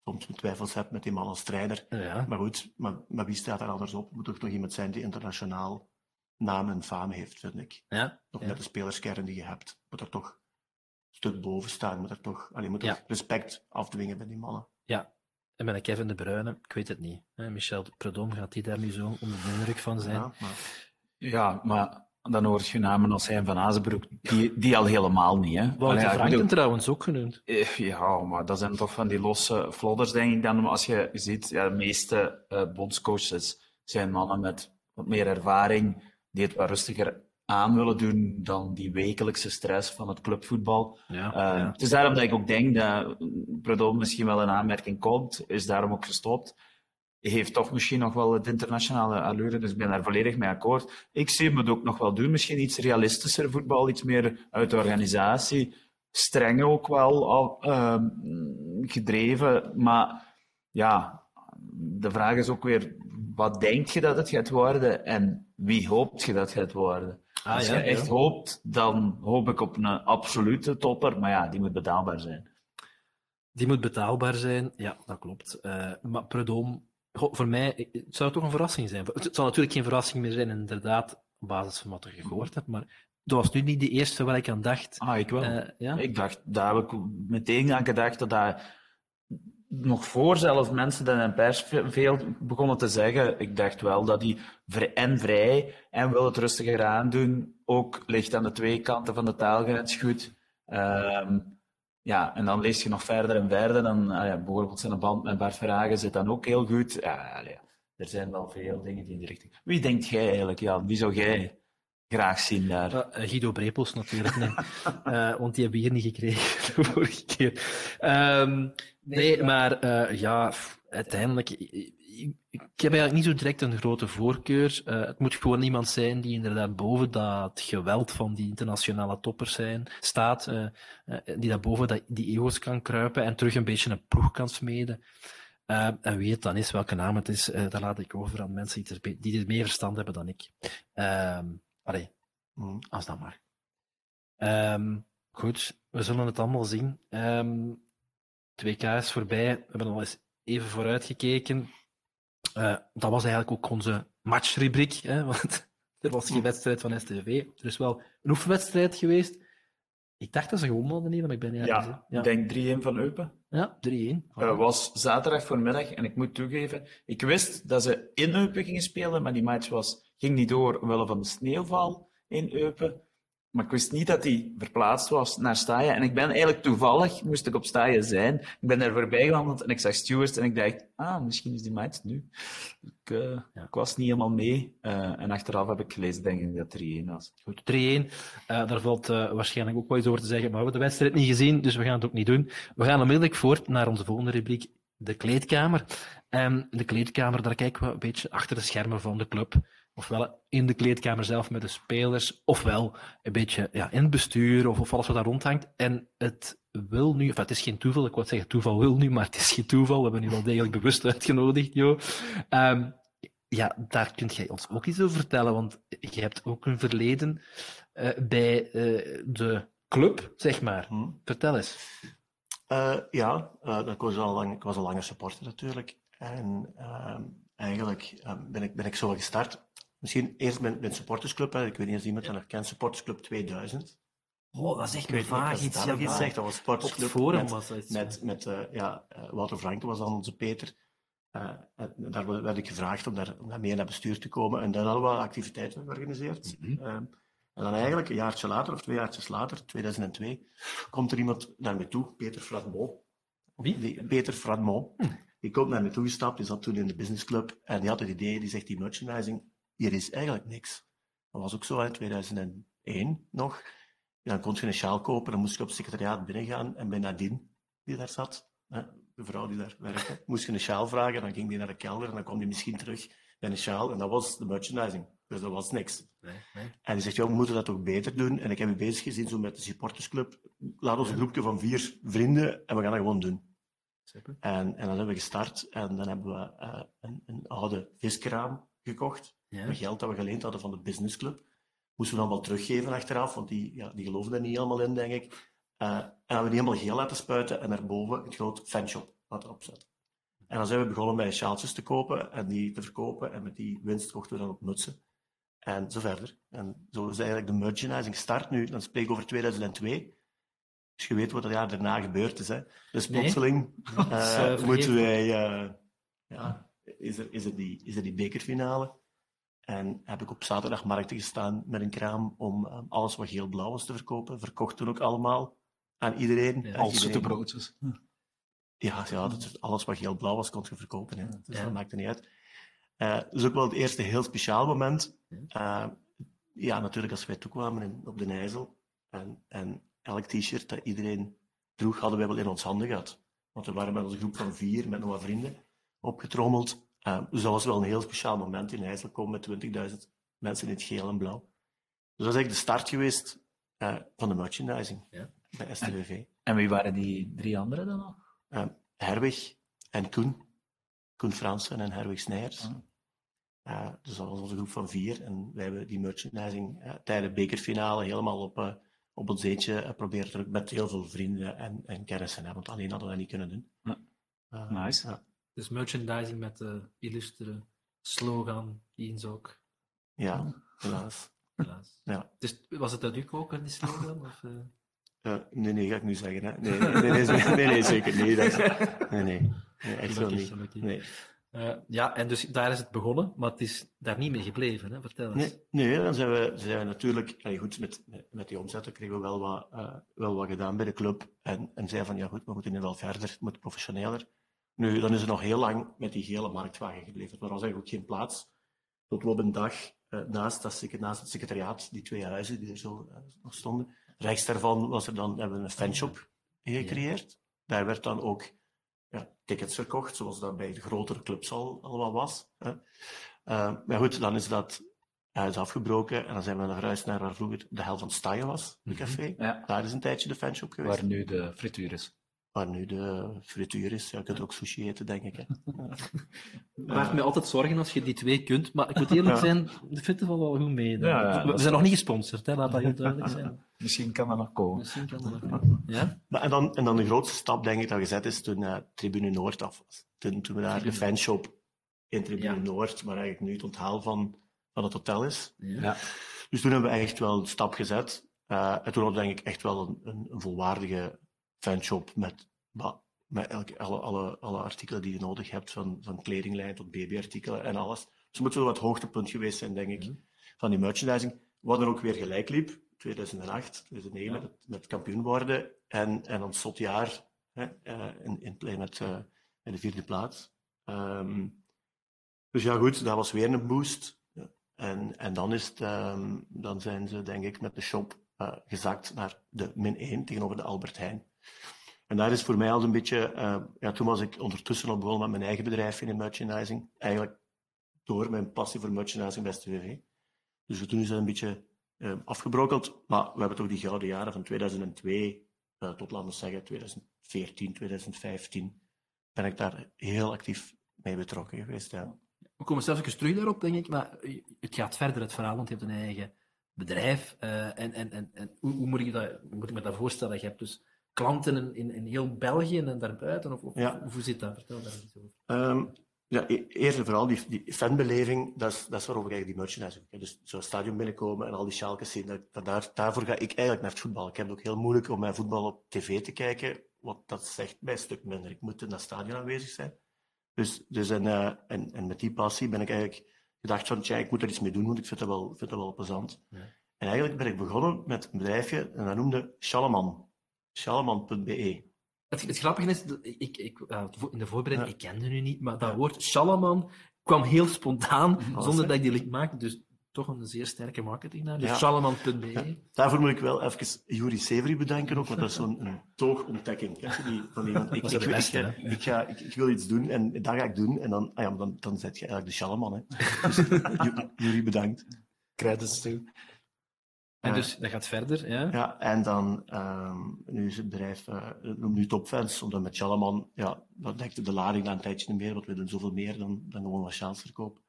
soms mijn twijfels heb met die man als strijder. Ja. Maar goed, maar, maar wie staat er anders op? Moet toch nog iemand zijn die internationaal naam en faam heeft, vind ik. Ja, nog net de spelerskern die je hebt. Moet er toch een stuk boven staan. Moet er toch alleen moet er respect afdwingen bij die mannen. Ja, en met Kevin De Bruyne, ik weet het niet. Michel Predom, gaat hij daar nu zo onder de indruk van zijn? Ja, maar, ja, maar dan hoort je namen als zijn van Azenbroek, die, die al helemaal niet. Hè? Wouter Franken trouwens ook genoemd. Eh, ja, maar dat zijn toch van die losse flodders, denk ik dan. Als je ziet, ja, de meeste uh, bondscoaches zijn mannen met wat meer ervaring, die het wat rustiger aan willen doen dan die wekelijkse stress van het clubvoetbal. Ja, uh, ja. Het is daarom dat ik ook denk dat Prudhomme misschien wel een aanmerking komt, is daarom ook gestopt. Heeft toch misschien nog wel het internationale allure, dus ik ben daar volledig mee akkoord. Ik zie hem het ook nog wel doen, misschien iets realistischer voetbal, iets meer uit de organisatie. Streng ook wel al, uh, gedreven, maar ja, de vraag is ook weer wat denk je dat het gaat worden en wie hoopt je dat het gaat worden? Ah, Als je echt hoopt, dan hoop ik op een absolute topper, maar ja, die moet betaalbaar zijn. Die moet betaalbaar zijn, ja, dat klopt. Uh, maar Prudhomme, voor mij, het zou toch een verrassing zijn. Het zal natuurlijk geen verrassing meer zijn, inderdaad, op basis van wat je gehoord hebt, maar dat was nu niet de eerste waar ik aan dacht. Ah, ik wel. Uh, ja? Ik dacht, daar heb ik meteen aan gedacht dat dat nog voor zelfs mensen dat in pers veel begonnen te zeggen, ik dacht wel dat hij en vrij en wil het rustiger aandoen, ook ligt aan de twee kanten van de taalgrens goed. Um, ja, en dan lees je nog verder en verder, dan ah ja, bijvoorbeeld zijn band met Bart Verhagen zit dan ook heel goed. Ja, ja, er zijn wel veel dingen die in die richting. Wie denkt jij eigenlijk, Jan? Wie zou jij graag zien daar? Uh, Guido Brepels natuurlijk, nee. uh, want die hebben we hier niet gekregen de vorige keer. Um, Nee, maar uh, ja, uiteindelijk, ik, ik, heb eigenlijk niet zo direct een grote voorkeur. Uh, het moet gewoon iemand zijn die inderdaad boven dat geweld van die internationale toppers zijn, staat, uh, die daar boven dat, die ego's kan kruipen en terug een beetje een ploeg kan smeden. en wie het dan is, welke naam het is, dat laat ik over aan mensen die er, die er meer verstand hebben dan ik. Ehm, allee, mm. als dat maar. Um, goed, we zullen het allemaal zien. Um, 2K is voorbij. We hebben al eens even vooruitgekeken. Uh, dat was eigenlijk ook onze matchrubriek, hè, want er was geen wedstrijd van STV. Er is wel een oefenwedstrijd geweest. Ik dacht dat ze gewonnen hadden, niet, maar ik ben niet Ja, ik denk 3-1 van Eupen. Ja, 3-1. Het uh, was zaterdag voormiddag en ik moet toegeven, ik wist dat ze in Eupen gingen spelen, maar die match was, ging niet door omwille van de sneeuwval in Eupen. Maar ik wist niet dat hij verplaatst was naar Staaien. En ik ben eigenlijk toevallig, moest ik op Staaien zijn. Ik ben er voorbij gewandeld en ik zag Stuart en ik dacht, ah, misschien is die match nu. Ik, uh, ja. ik, was niet helemaal mee. Uh, en achteraf heb ik gelezen, denk ik, dat 3-1 was. Goed, 3-1. Uh, daar valt waarschijnlijk ook wel iets over te zeggen, maar we hebben de wedstrijd niet gezien, dus we gaan het ook niet doen. We gaan onmiddellijk voort naar onze volgende rubriek, de kleedkamer. En de kleedkamer, daar kijken we een beetje achter de schermen van de club ofwel in de kleedkamer zelf met de spelers, ofwel een beetje ja, in het bestuur of, of alles wat daar rondhangt. En het wil nu, of het is geen toeval, ik wou zeggen toeval wil nu, maar het is geen toeval. We hebben nu wel degelijk bewust uitgenodigd, Jo. Um, ja, daar kunt jij ons ook iets over vertellen, want je hebt ook een verleden uh, bij uh, de club, zeg maar. Hmm. Vertel eens. Uh, ja, ik, was al lang, ik was al lange supporter natuurlijk. En ehm, eigenlijk ehm, ben, ik, ben ik zo gestart. Misschien eerst met, met supportersclub. Hè. Ik weet niet of iemand dat nog kent. Supportersclub 2000. Oh, dat is echt een vaag iets. Dat iets zegt. Dat was supportersclub. forum met, was dat Met, met uh, ja, uh, Wouter Frank was dan onze Peter. Uh, daar werd ik gevraagd om daar, om daar mee naar bestuur te komen. En daar hadden we activiteiten georganiseerd. Mm -hmm. en dan eigenlijk een jaartje later, of twee jaartjes later, 2002, komt er iemand naar me toe, Peter Fradmont. Wie? Die, Peter Fradmont. Hm. Die komt naar me toegestapt, die zat toen in de businessclub. En die had het idee, die zegt die merchandising hier is eigenlijk niks. Dat was ook zo in 2001 nog. Dan kon je een sjaal kopen, dan moest je op het secretariaat binnengaan en bij Nadine, die daar zat, de vrouw die daar werkte, moest je een sjaal vragen, dan ging die naar de kelder en dan kwam die misschien terug met een sjaal en dat was de merchandising. Dus dat was niks. Nee, nee. En die zegt, ja, we moeten dat toch beter doen. En ik heb je bezig gezien zo met de supportersclub. Laat ons een groepje van vier vrienden en we gaan dat gewoon doen. En, en dan hebben we gestart en dan hebben we uh, een, een oude viskraam gekocht. Ja. Met geld dat we geleend hadden van de businessclub. Moesten we dan wel teruggeven achteraf, want die, ja, die geloofden er niet helemaal in, denk ik. Uh, en hebben we die helemaal geel laten spuiten en daarboven het groot fanshop laten opzetten. En dan zijn we begonnen bij sjaaltjes te kopen en die te verkopen. En met die winst kochten we dan op mutsen. En zo verder. En zo is eigenlijk de merchandising start nu. Dan spreek ik over 2002. Dus je weet wat er jaar daarna gebeurd is. Hè. Dus plotseling nee. uh, moeten wij... Uh, ja, is er, is, er die, is er die bekerfinale. En heb ik op zaterdagmarkten gestaan met een kraam om um, alles wat geel-blauw was te verkopen. Verkocht toen ook allemaal aan iedereen. Ja, als de broodjes. Hm. Ja, ja dat, alles wat geel-blauw was, kon je verkopen. Hè. Dus ja. dat maakte niet uit. Uh, dat is ook wel het eerste heel speciaal moment. Uh, ja, natuurlijk als wij toekwamen in, op de IJssel. En, en elk t-shirt dat iedereen droeg, hadden wij wel in ons handen gehad. Want we waren met onze groep van vier, met nog wat vrienden, opgetrommeld. Uh, dus dat was wel een heel speciaal moment in IJssel komen met 20.000 mensen in het geel en blauw. Dus dat is eigenlijk de start geweest uh, van de merchandising ja. bij STVV. En, en, wie waren die drie anderen dan nog? Uh, Herwig en Koen. Koen Fransen en Herwig Snijers. Oh. dus dat was onze groep van vier. En wij hebben die merchandising tijdens de bekerfinale helemaal op, op ons eentje proberen te met heel veel vrienden en, en kennissen. Hè, want alleen hadden we dat niet kunnen doen. Ja. nice. Dus merchandising met de illustere slogan, eens ook. Ja, helaas. helaas. Ja. Dus, was het uit uw koker, die slogan? Of, uh... uh, nee, nee, ga ik nu zeggen. Hè. Nee, nee, nee, nee, nee, nee zeker niet. Dat nee, nee, echt wel niet. Nee. Uh, ja, en dus daar is het begonnen, maar het is daar niet mee gebleven. Hè? Vertel eens. Nee, nee dan zijn we, zijn we natuurlijk... Allee, goed, met, met die omzetten kregen we wel wat, uh, wel wat gedaan bij de club. En, en zeiden van, ja goed, we moeten nu wel verder, het moet professioneler. Nu, dan is er nog heel lang met die gele marktwagen gebleven. Er was eigenlijk ook geen plaats. Tot op een dag uh, naast, dat, naast het secretariaat, die twee huizen die er zo nog stonden, rechts daarvan was er dan, hebben we een fanshop gecreëerd. Ja. Daar werd dan ook ja, tickets verkocht, zoals dat bij de grotere clubs al, al wat was. Hè. Uh, maar goed, dan is dat huis afgebroken en dan zijn we naar verhuisd naar waar vroeger de hel van Staaien was, de café. Mm -hmm. ja. Daar is een tijdje de fanshop geweest. Waar nu de frituur is. Waar nu de frituur is, ja, je kunt ook sushi eten, denk ik. Hè. Maakt me altijd zorgen als je die twee kunt, maar ik moet eerlijk zijn, de fitten wel wel goed mee. Ja, ja, we zijn nog niet gesponsord, hè, laat dat heel duidelijk zijn. Misschien kan dat nog komen. Misschien kan dat nog komen. Ja? Maar en, dan, en dan de grootste stap, denk ik, dat gezet is toen uh, Tribune Noord af was. Toen, toen we daar de fanshop in Tribune Noord, waar eigenlijk nu het onthaal van, van het hotel is. Ja. Dus toen hebben we echt wel een stap gezet. Uh, en toen hadden we denk ik echt wel een, een, een volwaardige fanshop met, met elke, alle, alle, alle artikelen die je nodig hebt, van, van kledinglijn tot babyartikelen en alles. Dus moet wel wat hoogtepunt geweest zijn, denk ik, mm. van die merchandising. Wat er ook weer gelijk liep, 2008, 2009 met, het, met kampioen worden. En, en dan het jaar hè, in, in play met, in de vierde plaats. Ehm, dus ja, goed, dat was weer een boost. En, en dan, is het, ehm, dan zijn ze, denk ik, met de shop uh, gezakt naar de min 1 tegenover de Albert Heijn. En daar is voor mij al een beetje, uh, ja, toen was ik ondertussen al begonnen met mijn eigen bedrijf in merchandising. Eigenlijk door mijn passie voor merchandising bij STVV. Dus toen is dat een beetje uh, afgebrokeld. Maar we hebben toch die gouden jaren van 2002 tot, laten we zeggen, 2014, 2015, ben ik daar heel actief mee betrokken geweest. We komen zelfs even terug daarop, denk ik. Maar het gaat verder, het verhaal, want je hebt een eigen bedrijf. En en, en, en hoe, hoe, moet ik dat, hoe moet ik me dat voorstellen? Je hebt dus klanten in, in, in heel België en daarbuiten? Of, of ja. hoe zit dat? Vertel daar iets over. Um, ja, e-, eerst en vooral, die, die fanbeleving, dat is, dat is waarover ik die merchandise heb. Dus zo'n stadion binnenkomen en al die sjaalkes zien, dat, daar, daarvoor ga ik eigenlijk naar het voetbal. Ik heb het ook heel moeilijk om mijn voetbal op tv te kijken, want dat zegt mij een stuk minder. Ik moet in dat stadion aanwezig zijn. Dus, dus en, uh, en, en met die passie ben ik eigenlijk gedacht van, tja, ik moet er iets mee doen, want ik vind dat wel, vind dat wel plezant. Ja. En eigenlijk ben ik begonnen met een bedrijfje, en dat noemde Shalaman. Shalaman.be. Het, het, grappige is, ik, ik, in de voorbereiding, ik kende u niet, maar dat woord Shalaman kwam heel spontaan, zonder dat ik die link maakte. Dus toch een zeer sterke marketingnaam. Dus ja. Ja. Daarvoor moet ik wel even Juri Severi bedanken ook, want dat is zo'n toogontdekking. Die, van iemand. Ik, ik, beste, ik, ik, ga, ik, wil iets doen en dat ga ik doen. En dan, ah ja, dan, dan zet je eigenlijk de Shalaman. Hè. Dus Juri bedankt. Credits toe. En dus dat gaat verder, ja? Ja, en dan, um, nu is het bedrijf, uh, noemt nu Topfans, omdat met Shalaman, ja, dat dekte de lading na een tijdje niet meer, want we doen zoveel meer dan, dan gewoon wat sjaalsverkoop.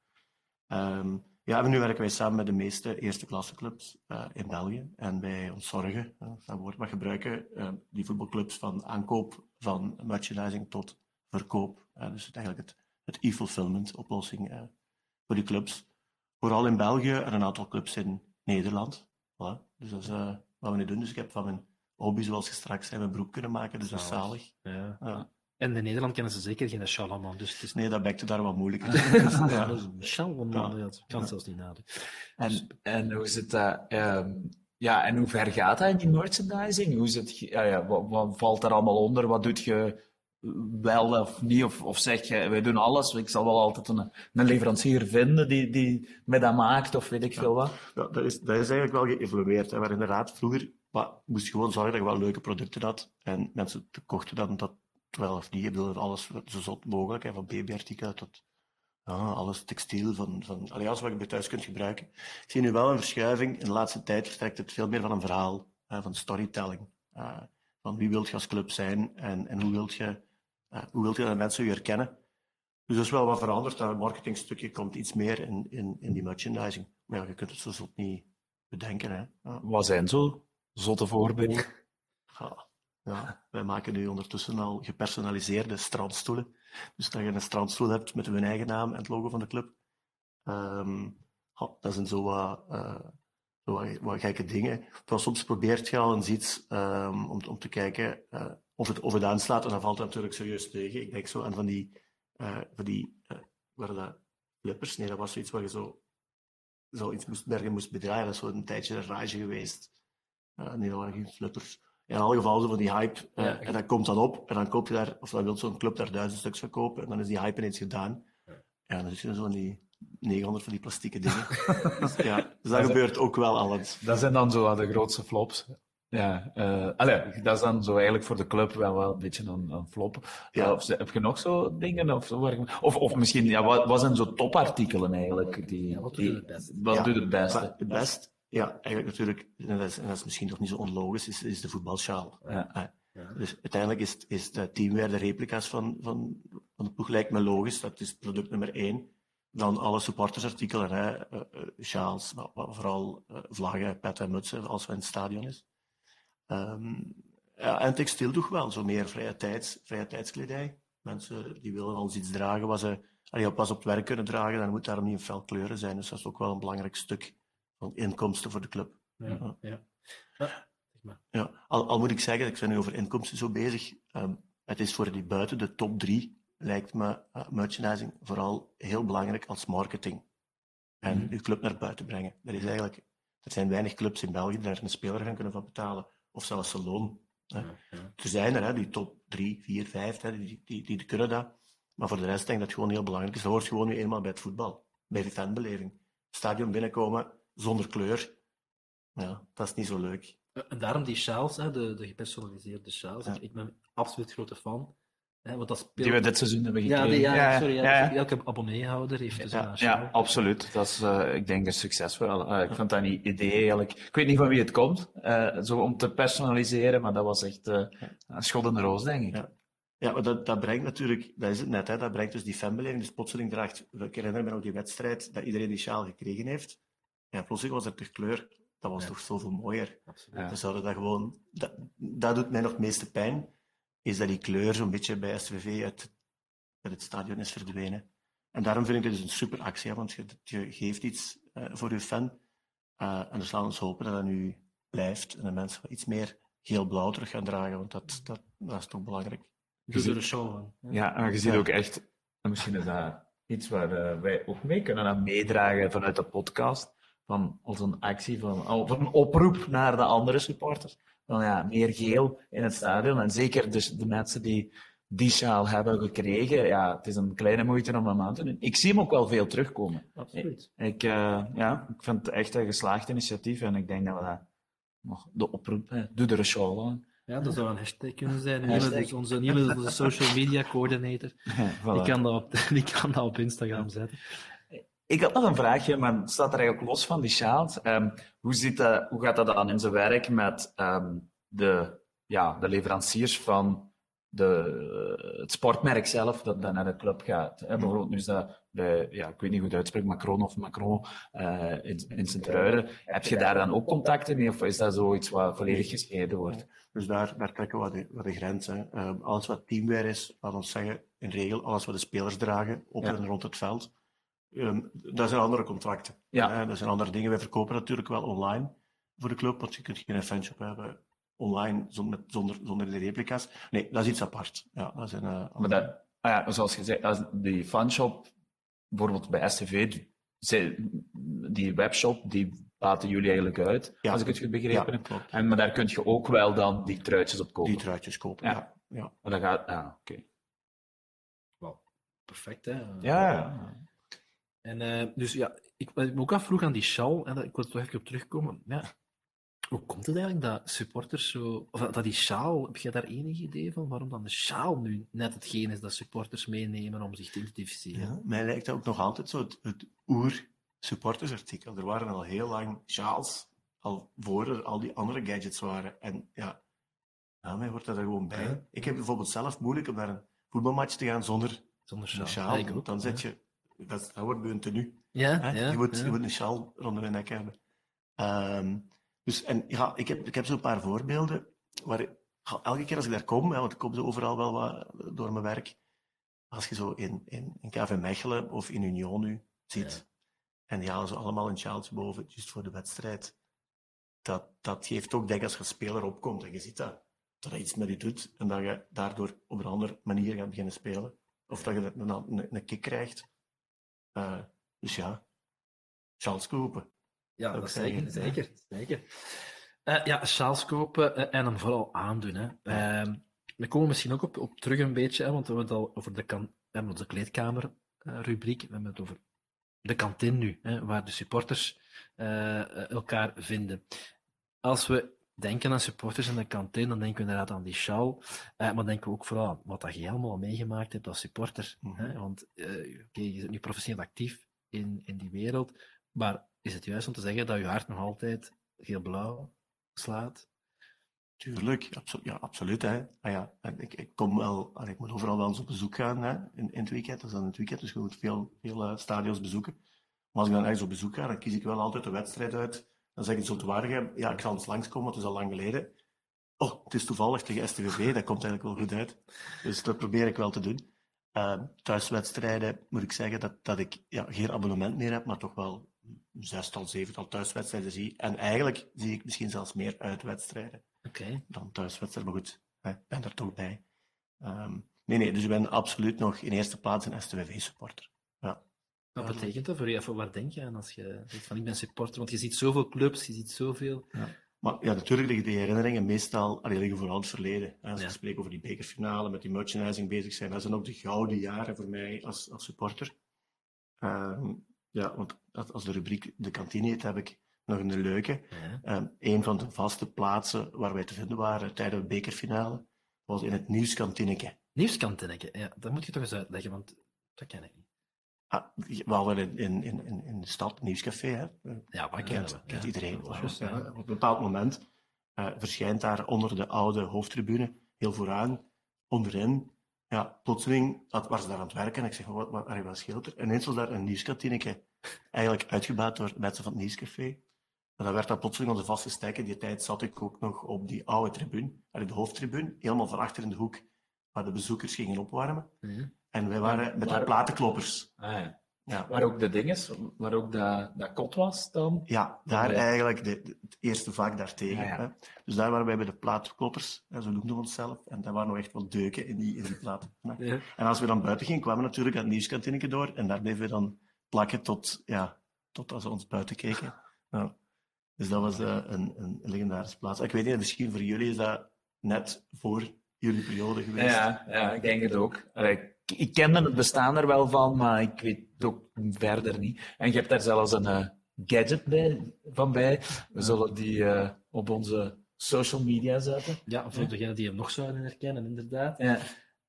Um, ja, en nu werken wij samen met de meeste eerste klasse clubs uh, in België. En wij ontzorgen, uh, dat woord maar gebruiken, uh, die voetbalclubs van aankoop van merchandising tot verkoop. dus het, eigenlijk het, het e-fulfillment oplossing voor die clubs. Vooral in België en een aantal clubs in Nederland. Voilà. Dus dat is wat we nu doen. Dus ik heb van mijn hobby, zoals je straks zei, mijn broek kunnen maken. Dus dat is zalig. Ja. En in Nederland kennen ze zeker geen Shalaman. Dus het is... Nee, dat bekte daar wat moeilijk. ja. Dat kan zelfs niet nadenken. En, en hoe zit dat? Um, ja, en hoe ver gaat dat in die merchandising? Hoe zit, ja, ja, wat, wat, valt er allemaal onder? Wat doet je wel of niet? Of, of zeg je, wij doen alles. Ik zal wel altijd een, een leverancier vinden die, die me dat maakt, of weet ik veel wat. Ja, dat, is, dat is eigenlijk wel geëvolueerd. Hè. Maar inderdaad, vroeger maar, moest je gewoon zorgen dat je wel leuke producten had. En mensen kochten dan dat wel of niet. Ik bedoel, alles zo zot mogelijk, hè, van babyartikelen tot ja, alles textiel, van, van alles wat je bij thuis kunt gebruiken. Ik zie nu wel een verschuiving. In de laatste tijd vertrekt het veel meer van een verhaal, hè, van storytelling. Uh, van wie wilt je als club zijn en, en hoe wilt je, hoe wilt je dat mensen je herkennen. Dus dat is wel wat veranderd. Dat marketingstukje komt iets meer in, in, in die merchandising. Maar ja, je kunt het zo zot niet bedenken. Hè. Wat zijn zo zotte voorbeelden? Ja. Ja, wij maken nu ondertussen al gepersonaliseerde strandstoelen. Dus dat je een strandstoel hebt met hun eigen naam en het logo van de club. Um, dat zijn zo wat, uh, zo wat, wat, gekke dingen. Terwijl soms probeert je al eens iets um, om, om te kijken uh, of, het, of het aanslaat. En dan valt het natuurlijk serieus tegen. Ik denk zo aan van die, uh, van die waren dat flippers? Nee, dat was zoiets waar je zo, zo iets moest, bergen moest bedraaien. Dat is zo een tijdje een rage geweest. nee, dat waren geen flippers in alle gevallen zo van die hype. Eh, en dat komt dan op en dan koop je daar, of dan wil zo'n club daar duizend stuks verkopen en dan is die hype ineens gedaan. Ja, dan zit je zo van die 900 van die plastieke dingen. dus, ja, dus dat, gebeurt ook wel alles. Dat zijn dan zo de grootste flops. Ja, uh, allee, dat is dan zo eigenlijk voor de club wel, wel een beetje een, een flop. Ja. of, heb je nog zo dingen? Of, of, of misschien, ja, wat, wat zijn zo topartikelen eigenlijk? Die, wat doet het beste? Wat doet het beste? Het best ja, eigenlijk natuurlijk, en dat is, en dat is misschien toch niet zo onlogisch, is, is de voetbalschaal. Ja. Ja. Dus uiteindelijk is, is de teamwear de replica's van, van, van de ploeg, lijkt me logisch. Dat is product nummer één. Dan alle supportersartikelen, hè, uh, uh, sjaals, maar, maar vooral uh, vlaggen, pet en mutsen, als we in het stadion is. Um, ja, en textiel toch wel, zo meer vrije, tijds, vrije tijdskledij. Mensen die willen al iets dragen wat ze allee, pas op het werk kunnen dragen, dan moet daarom niet in fel kleuren zijn. Dus dat is ook wel een belangrijk stuk van inkomsten voor de club. Ja, ja. ja. ja al, al, moet ik zeggen, ik ben nu over inkomsten zo bezig. Um, het is voor die buiten de top drie, lijkt me uh, merchandising vooral heel belangrijk als marketing. En mm -hmm. uw club naar buiten brengen. Dat is eigenlijk, Er zijn weinig clubs in België die daar een speler gaan kunnen van betalen, of zelfs zijn loon. Hè. Ja, Er zijn er, hè, die top 3, 4, 5, hè, die, die, die, kunnen dat. Maar voor de rest denk ik dat het gewoon heel belangrijk is. Dat hoort gewoon nu eenmaal bij het voetbal, bij de fanbeleving. Stadion binnenkomen zonder kleur, ja, dat is niet zo leuk. En daarom die sjaals, hè, de, de gepersonaliseerde sjaals. Ik ben absoluut grote fan. Hè, dat speelt... Die we dit seizoen hebben gekregen. Ja, die, ja, sorry. Ja, Elke abonneehouder heeft dus ja, Ja, absoluut. Dat is, uh, ik denk, een succesvol. Uh, ik vond dat niet idee eigenlijk... Ik weet niet van wie het komt, uh, zo om te personaliseren, maar dat was echt een schot in de roos, denk ik. Ja, maar dat, dat brengt natuurlijk, dat is het net, hè, dat brengt dus die fanbeleving. Dus plotseling draagt, ik herinner me nog die wedstrijd, dat iedereen die sjaal gekregen heeft. Ja, plotseling was er toch kleur. Dat was toch zoveel mooier. Absoluut. Zouden dat gewoon, dat, dat doet mij nog het meeste pijn, is dat die kleur zo'n beetje bij SVV uit, uit het stadion is verdwenen. En daarom vind ik dit dus een super actie, want je, je geeft iets uh, voor je fan. Uh, en dus laten we hopen dat dat nu blijft en de mensen iets meer geel-blauw terug gaan dragen, want dat, dat, dat is toch belangrijk. Dus de show. Ja, maar je ziet ook echt, misschien is dat iets waar uh, wij ook mee kunnen aan meedragen vanuit de podcast van, als een actie, van, of een oproep naar de andere supporters. Van ja, meer geel in het stadion. En zeker dus de mensen die die sjaal hebben gekregen, ja, het is een kleine moeite om hem aan te doen. Ik zie hem ook wel veel terugkomen. Absoluut. Ik, uh, ja, ik vind het echt een geslaagd initiatief en ik denk dat we dat nog de oproep, hè, doe er een show aan. Ja, dat zou een hashtag kunnen zijn. Onze onze social media coördinator. Ja, voilà. die, kan dat op, die kan dat op Instagram zetten. Ik had nog een vraagje, maar het staat er eigenlijk los van die sjaals. Um, hoe, dat, hoe gaat dat dan in zijn werk met um, de, ja, de leveranciers van de, het sportmerk zelf dat, dat naar de club gaat? Hè? Bijvoorbeeld nu is dat bij, ja, ik weet niet hoe het uitspreekt, Macron of Macron uh, in, in Sint-Truiden. Heb je daar dan ook contacten mee of is dat zoiets wat volledig gescheiden wordt? Dus daar, daar trekken we de, wat de grenzen. Uh, alles wat teamwear is, laat ons zeggen, in regel, alles wat de spelers dragen, op ja. en rond het veld Um, dat zijn andere contracten. Ja. dat zijn andere dingen. Wij verkopen natuurlijk wel online voor de club, want je kunt geen fanshop hebben online zonder, zonder, zonder de replica's. Nee, dat is iets apart. Ja, dat zijn, uh, maar dat, ah ja, zoals je zei, die fanshop, bijvoorbeeld bij STV, die webshop, die baten jullie eigenlijk uit, ja. als ik het goed begrepen heb. Ja, en, maar daar kun je ook wel dan die truitjes op kopen. Die truitjes kopen, ja. ja. Maar dat gaat, ah, oké. Okay. Wow, perfect hè? Ja, ja. En uh, dus ja, ik, ik me ook afvroeg aan die sjaal, en ik wil er toch even op terugkomen. Ja, hoe komt het eigenlijk dat supporters zo... Of dat die sjaal, heb jij daar enig idee van waarom dan de sjaal nu net hetgeen is dat supporters meenemen om zich te identificeren? Ja, mij lijkt dat ook nog altijd zo het, het oer-supportersartikel. Er waren al heel lang sjaals, al voor er al die andere gadgets waren. En ja, nou, mij hoort dat er gewoon bij. Ja. Ik heb bijvoorbeeld zelf moeilijk om naar een voetbalmatch te gaan zonder, zonder sjaal. sjaal. Ja, dan zet je dat, dat wordt bij een tenue. Ja, ja, je, moet, ja. je moet een sjaal rond je nek hebben. Um, dus, en ja, ik heb, ik heb zo'n paar voorbeelden waar elke keer als ik daar kom, hè, want ik kom zo overal wel wat door mijn werk, als je zo in, in, in KV Mechelen of in Union nu ziet, en die halen ze allemaal een sjaaltje boven, juist voor de wedstrijd, dat, dat geeft ook, denk ik, als je als speler opkomt en je ziet dat, dat dat iets met je doet en dat je daardoor op een andere manier gaat beginnen spelen. Of dat je een, een, een kick krijgt. Uh, dus ja, sjaals kopen. Ja, dat, zeker, zeker, zeker. Uh, ja, sjaals kopen uh, en hem vooral aandoen. Hè. Uh, we komen misschien ook op, op terug een beetje, hè, want we hebben het al over de, kan, we hebben onze kleedkamer-rubriek, we hebben het over de kantine nu, hè, waar de supporters elkaar vinden. Als we denken aan supporters in de kantine, dan denken we inderdaad aan die sjaal. Uh, maar denken we ook vooral aan wat dat je helemaal meegemaakt hebt als supporter. Mm -hmm. hè? Want okay, je bent nu professioneel actief in, in die wereld. Maar is het juist om te zeggen dat je hart nog altijd heel blauw slaat? Tuurlijk, absolu ja, absoluut. Hè. Ah, ja, ik, ik, kom wel, ik moet overal wel eens op bezoek gaan hè, in, in het weekend. Dat is dan het weekend, dus je moet veel, veel uh, stadions bezoeken. Maar als ik dan ergens op bezoek ga, dan kies ik wel altijd de wedstrijd uit dan zeg ik zo te waardig, ja, ik zal eens langskomen, want het is al lang geleden. Oh, het is toevallig tegen STVV, dat komt eigenlijk wel goed uit. Dus dat probeer ik wel te doen. Uh, thuiswedstrijden moet ik zeggen dat, dat ik ja, geen abonnement meer heb, maar toch wel zestal, zevental thuiswedstrijden zie. En eigenlijk zie ik misschien zelfs meer uitwedstrijden okay. dan thuiswedstrijden. Maar goed, ik ben er toch bij. Um, nee, nee, dus ik ben absoluut nog in eerste plaats een STVV-supporter. Ja. Wat betekent dat voor je? Waar denk je aan als je zegt van ik ben supporter? Want je ziet zoveel clubs, je ziet zoveel. Ja. Maar ja, natuurlijk liggen die herinneringen meestal allee, liggen vooral het verleden. Als ja. ik spreek over die bekerfinale, met die merchandising bezig zijn, dat zijn ook de gouden jaren voor mij als, als supporter. Uh, ja, want als de rubriek de kantine heet, heb ik nog een leuke. Ja. Um, een van de vaste plaatsen waar wij te vinden waren tijdens de bekerfinale was in het Nieuwskantineke. Nieuwskantineke, ja, dat moet je toch eens uitleggen, want dat ken ik niet. Ah, we hadden in, in, in, in de stad Nieuwscafé. Hè. Ja, dat kennen we. Kent iedereen. Just, ja. Op een bepaald moment uh, verschijnt daar onder de oude hoofdtribune, heel vooraan, onderin, ja, plotseling was ze daar aan het werken en ik zeg, wat, wat, wat scheelt er? En ineens was daar een nieuwskantineke, eigenlijk uitgebuit door mensen van het Nieuwscafé. En dan werd dat plotseling onze vaste stijken. Die tijd zat ik ook nog op die oude tribune, de hoofdtribune, helemaal van achter in de hoek, waar de bezoekers gingen opwarmen. Mm -hmm. En wij waren met de platenkloppers. Ah, ja. Ja. Waar ook de dinges, waar ook dat, dat kot was dan? Ja, daar ja. eigenlijk de, de, het eerste vak daartegen. Ja, hè. Dus daar waren wij bij de plaatkloppers, hè, zo noemden we onszelf. En daar waren nog echt wat deuken in die, in die platen. En als we dan buiten gingen, kwamen we natuurlijk aan het nieuwskantineke door. En daar bleven we dan plakken tot, ja, tot als ze ons buiten keken. Dus dat was uh, een, een legendarische plaats. Ik weet niet, misschien voor jullie is dat net voor jullie periode geweest. Ja, ja ik denk het ook. Allee, ik kende het bestaan er wel van, maar ik weet het ook verder niet. En je hebt daar zelfs een uh, gadget bij, van bij. We zullen die uh, op onze social media zetten. Ja, voor ja. degenen die hem nog zouden herkennen, inderdaad. Ja.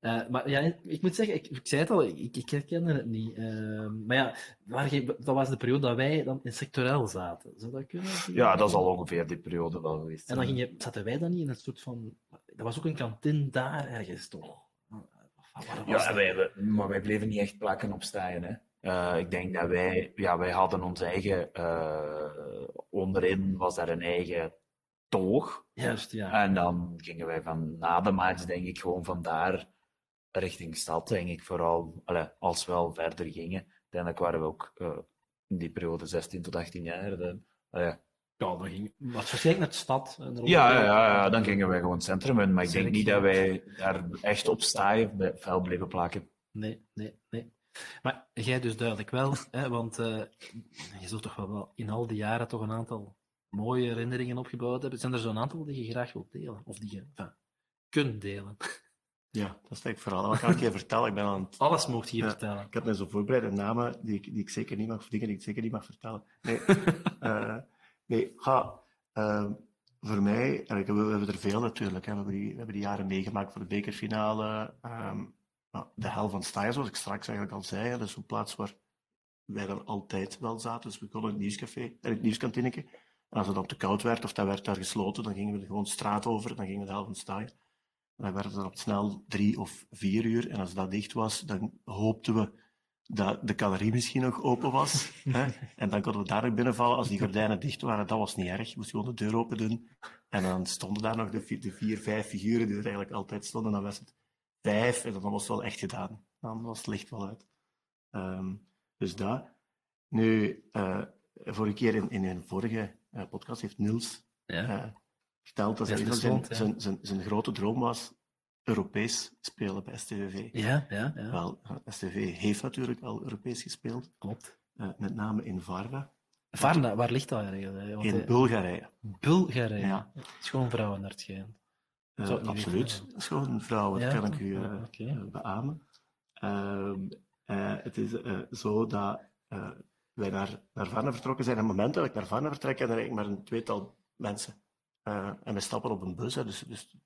Uh, maar ja, ik moet zeggen, ik, ik zei het al, ik, ik herkende het niet. Uh, maar ja, maar dat was de periode dat wij dan in sectorel zaten. Zou dat kunnen? Ja, dat is al ongeveer die periode wel geweest. En dan ging je, zaten wij dan niet in een soort van... Er was ook een kantine daar ergens, toch? Ja, wij, maar wij bleven niet echt plakken op staan. Hè. Uh, ik denk dat wij, ja, wij hadden ons eigen, uh, onderin was daar een eigen toog. Juist, ja. En dan gingen wij van na de match, denk ik, gewoon vandaar richting stad, denk ik, vooral, allee, als we al verder gingen. Uiteindelijk waren we ook uh, in die periode 16 tot 18 jaar. Dan, ja, dan ging was waarschijnlijk naar de stad. Ja, ja, ja, ja, dan gingen wij gewoon het centrum in. Maar ik denk niet dat wij daar echt op staan vuil bleven plakken. Nee, nee, nee. Maar jij dus duidelijk wel, hè, want uh, je zult toch wel in al die jaren toch een aantal mooie herinneringen opgebouwd hebben. Zijn er zo'n aantal die je graag wilt delen? Of die je enfin, kunt delen? Ja, dat is ik vooral. Wat kan ik je vertellen? Ik ben aan het... Alles mocht je ja, vertellen. Ik heb me zo voorbereid namen die ik, die ik zeker niet mag, dingen die ik zeker niet mag vertellen. Nee, uh, Nee, ga, uh, voor mij, we, we hebben er veel natuurlijk. Hè. We, hebben die, jaren meegemaakt voor de bekerfinale. Um, de hel van Steyr, zoals ik straks eigenlijk al zei, dat is een plaats waar wij dan altijd wel zaten. Dus we konden het nieuwscafé, in het nieuwskantineke. En als het dan te koud werd of dat werd daar gesloten, dan gingen we gewoon de straat over. Dan gingen we de hel van Steyr. Dan werd het dan op snel drie of vier uur. En als dat dicht was, dan hoopten we dat de calorie misschien nog open was. hè? En dan konden we daar binnenvallen. Als die gordijnen dicht waren, dat was niet erg. Je moest gewoon de deur open doen. En dan stonden daar nog de vier, de vier, vijf figuren die er eigenlijk altijd stonden. Dan was het vijf en dan was het wel echt gedaan. Dan was het licht wel uit. Um, dus dat. Nu, uh, vorige keer in, in een vorige uh, podcast heeft Niels ja. uh, verteld dat zijn, zijn, zijn, zijn, zijn grote droom was Europees spelen bij STVV. Ja, ja, ja. Wel, STV heeft natuurlijk al Europees gespeeld. Klopt. Uh, met name in Varna. Varna, waar ligt dat eigenlijk? Want in Bulgarije. Bulgarije? Ja. Schoon vrouwen naar het schijnt. Uh, absoluut. Schoon vrouwen, dat ja? kan ik u uh, okay. beamen. Ehm, het is zo dat wij naar, naar Varna vertrokken zijn. En op het moment dat ik naar Varna vertrek, en er eigenlijk maar een tweetal mensen. en we stappen op een bus, dus, dus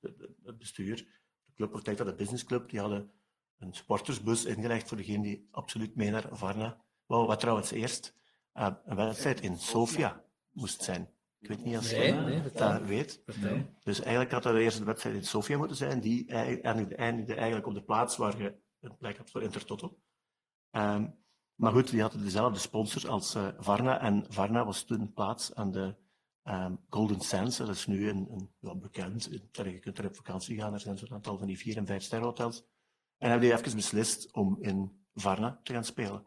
het bestuur Club dat de businessclub, die hadden een sportersbus ingelegd voor degene die absoluut mee naar Varna wou. Wat trouwens eerst uh, een wedstrijd in Sofia moest zijn. Ik weet niet of je nee, nee, dat weet. Nee. Dus eigenlijk had dat de eerste wedstrijd in Sofia moeten zijn, die eindigde eigenlijk op de plaats waar je een plek had voor Intertoto. Um, maar goed, die hadden dezelfde sponsor als uh, Varna. En Varna was toen plaats aan de Um, Golden Sands, dat is nu een, een ja, bekend. Je kunt er op vakantie gaan, er zijn zo'n aantal van die vier- en vijf sterrenhotels. En hebben die even beslist om in Varna te gaan spelen.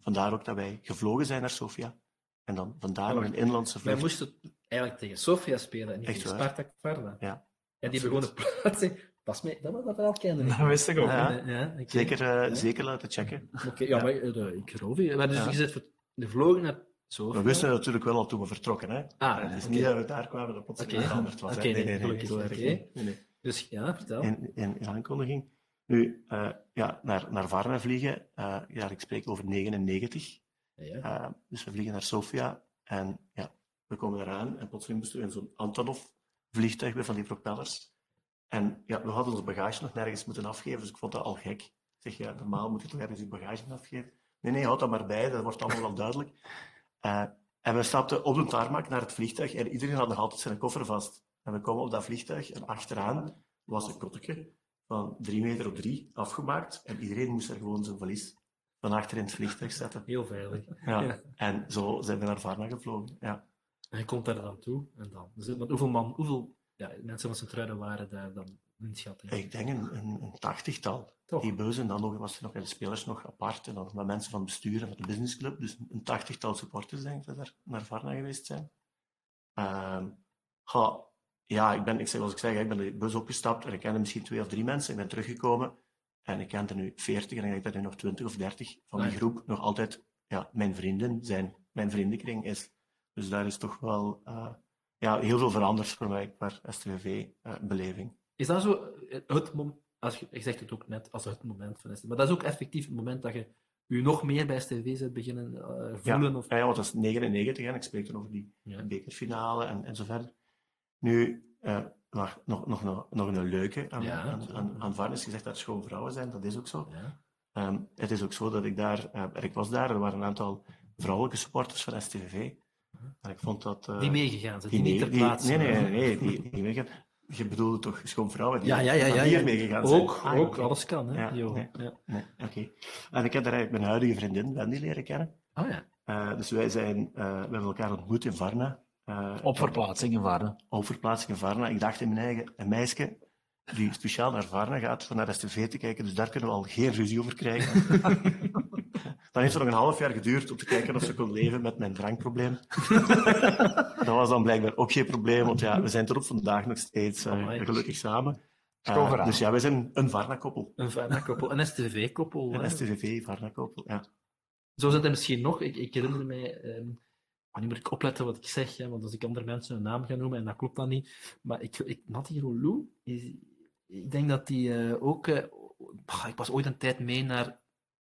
Vandaar ook dat wij gevlogen zijn naar Sofia. En dan vandaar een inlandse vlucht. Wij moesten eigenlijk tegen Sofia spelen en niet tegen Spartak Varna. Ja. En die begonnen plaats Dat is mij, dat, dat, dat kende Dat wist ik ook. Ja. Ja. Zeker, eh, zeker laten checken. Oké, ja, maar eh, ik geloof je. Maar dus Ja. je zit voor de vlogen naar Sofia. We wisten natuurlijk wel al toen we vertrokken. Hè. Ah, het is niet dat we daar kwamen dat plotseling Oké. veranderd was. Oké, nee, nee, nee, nee, gelukkig, zo. Nee, nee. Dus ja, vertel. In, in, in aankondiging. Nu, eh, ja, naar, naar Varna vliegen. eh, ja, ik spreek over 99. Ja. Eh, dus we vliegen naar Sofia. En ja, we komen eraan. En plotseling moesten we in zo'n Antonov-vliegtuig weer van die propellers. En ja, we hadden ons bagage nog nergens moeten afgeven. Dus ik vond dat al gek. Ik zeg, ja, normaal moet je toch ergens je bagage afgeven? Nee, nee, houd dat maar bij. Dat wordt allemaal wel duidelijk. Eh, en we stapten op de tarmac naar het vliegtuig. En iedereen had nog altijd zijn koffer vast. En we komen op dat vliegtuig. En achteraan was een kotteke van drie meter op drie afgemaakt. En iedereen moest er gewoon zijn valies van achter in het vliegtuig zetten. Heel veilig. Ja. Ja. En zo zijn we naar Varna gevlogen. Ja. En je komt daar dan toe. En dan. Dus, want hoeveel, man, hoeveel ja, mensen van Sint-Truiden waren daar dan Ik denk een, een, een tachtigtal. Toch? Die beuzen, dan nog, was er nog de spelers nog apart. En dan met mensen van het bestuur en van de businessclub. Dus een tachtigtal supporters, denk ik, dat daar naar Varna geweest zijn. Ehm, ja, ik ben, ik zeg, zoals ik zeg, ik ben de bus opgestapt en ik kende misschien twee of drie mensen. Ik ben teruggekomen en ik ken er nu veertig en ik denk dat er nog twintig of dertig van die groep nog altijd ja, mijn vrienden zijn. Mijn vriendenkring is. Dus daar is toch wel eh, ja, heel veel veranderd voor mij qua STVV-beleving. Is dat zo eh, het moment, als je, je zegt het ook net als het moment van STV, maar dat is ook effectief het moment dat je je nog meer bij STV zit beginnen eh, voelen? Ja, Of... ja, want dat is 99 en ik spreek dan over die Ja. bekerfinale en, en zo verder. Nu, eh, maar nog, nog, nog, nog een leuke aan, Ja, aan, aan, aan is gezegd dat schoon vrouwen zijn, dat is ook zo. Ja. Ehm, het is ook zo dat ik daar, eh, ik was daar, er waren een aantal vrouwelijke supporters van STVV. En ik vond dat... Die meegegaan zijn, die, die niet ter plaatse. Nee, nee, nee, nee, die, die meegaan. Je bedoelde toch schoon vrouwen die, Ja, ja, ja. die ja, hier ja. zijn? Ook, Ah, ook alles kan. Hè? Ja, nee. Nee, oké. En ik heb daar eigenlijk mijn huidige vriendin, Wendy, leren kennen. Oh ja. Eh, dus wij, zijn, eh, we hebben elkaar ontmoet in Varna. Eh, Op verplaatsingen waren. op verplaatsing in Varna. Ik dacht in mijn eigen, een meisje die speciaal naar Varna gaat om naar STV te kijken, dus daar kunnen we al geen ruzie over krijgen. Dan heeft het nog een half jaar geduurd om te kijken of ze kon leven met mijn drankprobleem. dat was dan blijkbaar ook geen probleem, want ja, we zijn tot op vandaag nog steeds eh, gelukkig samen. Eh, dus ja, wij zijn een Varna-koppel. Een Varna-koppel, een STV-koppel. Een hè. STVV-Varna-koppel, ja. Zo zijn er misschien nog. Ik, ik herinner mij. ehm, maar nu moet ik opletten wat ik zeg, hè, want als ik andere mensen hun naam ga noemen en dat klopt dan niet. Maar ik, ik, Natty Rolou, is, ik denk dat die eh, ook. eh, bah, ik was ooit een tijd mee naar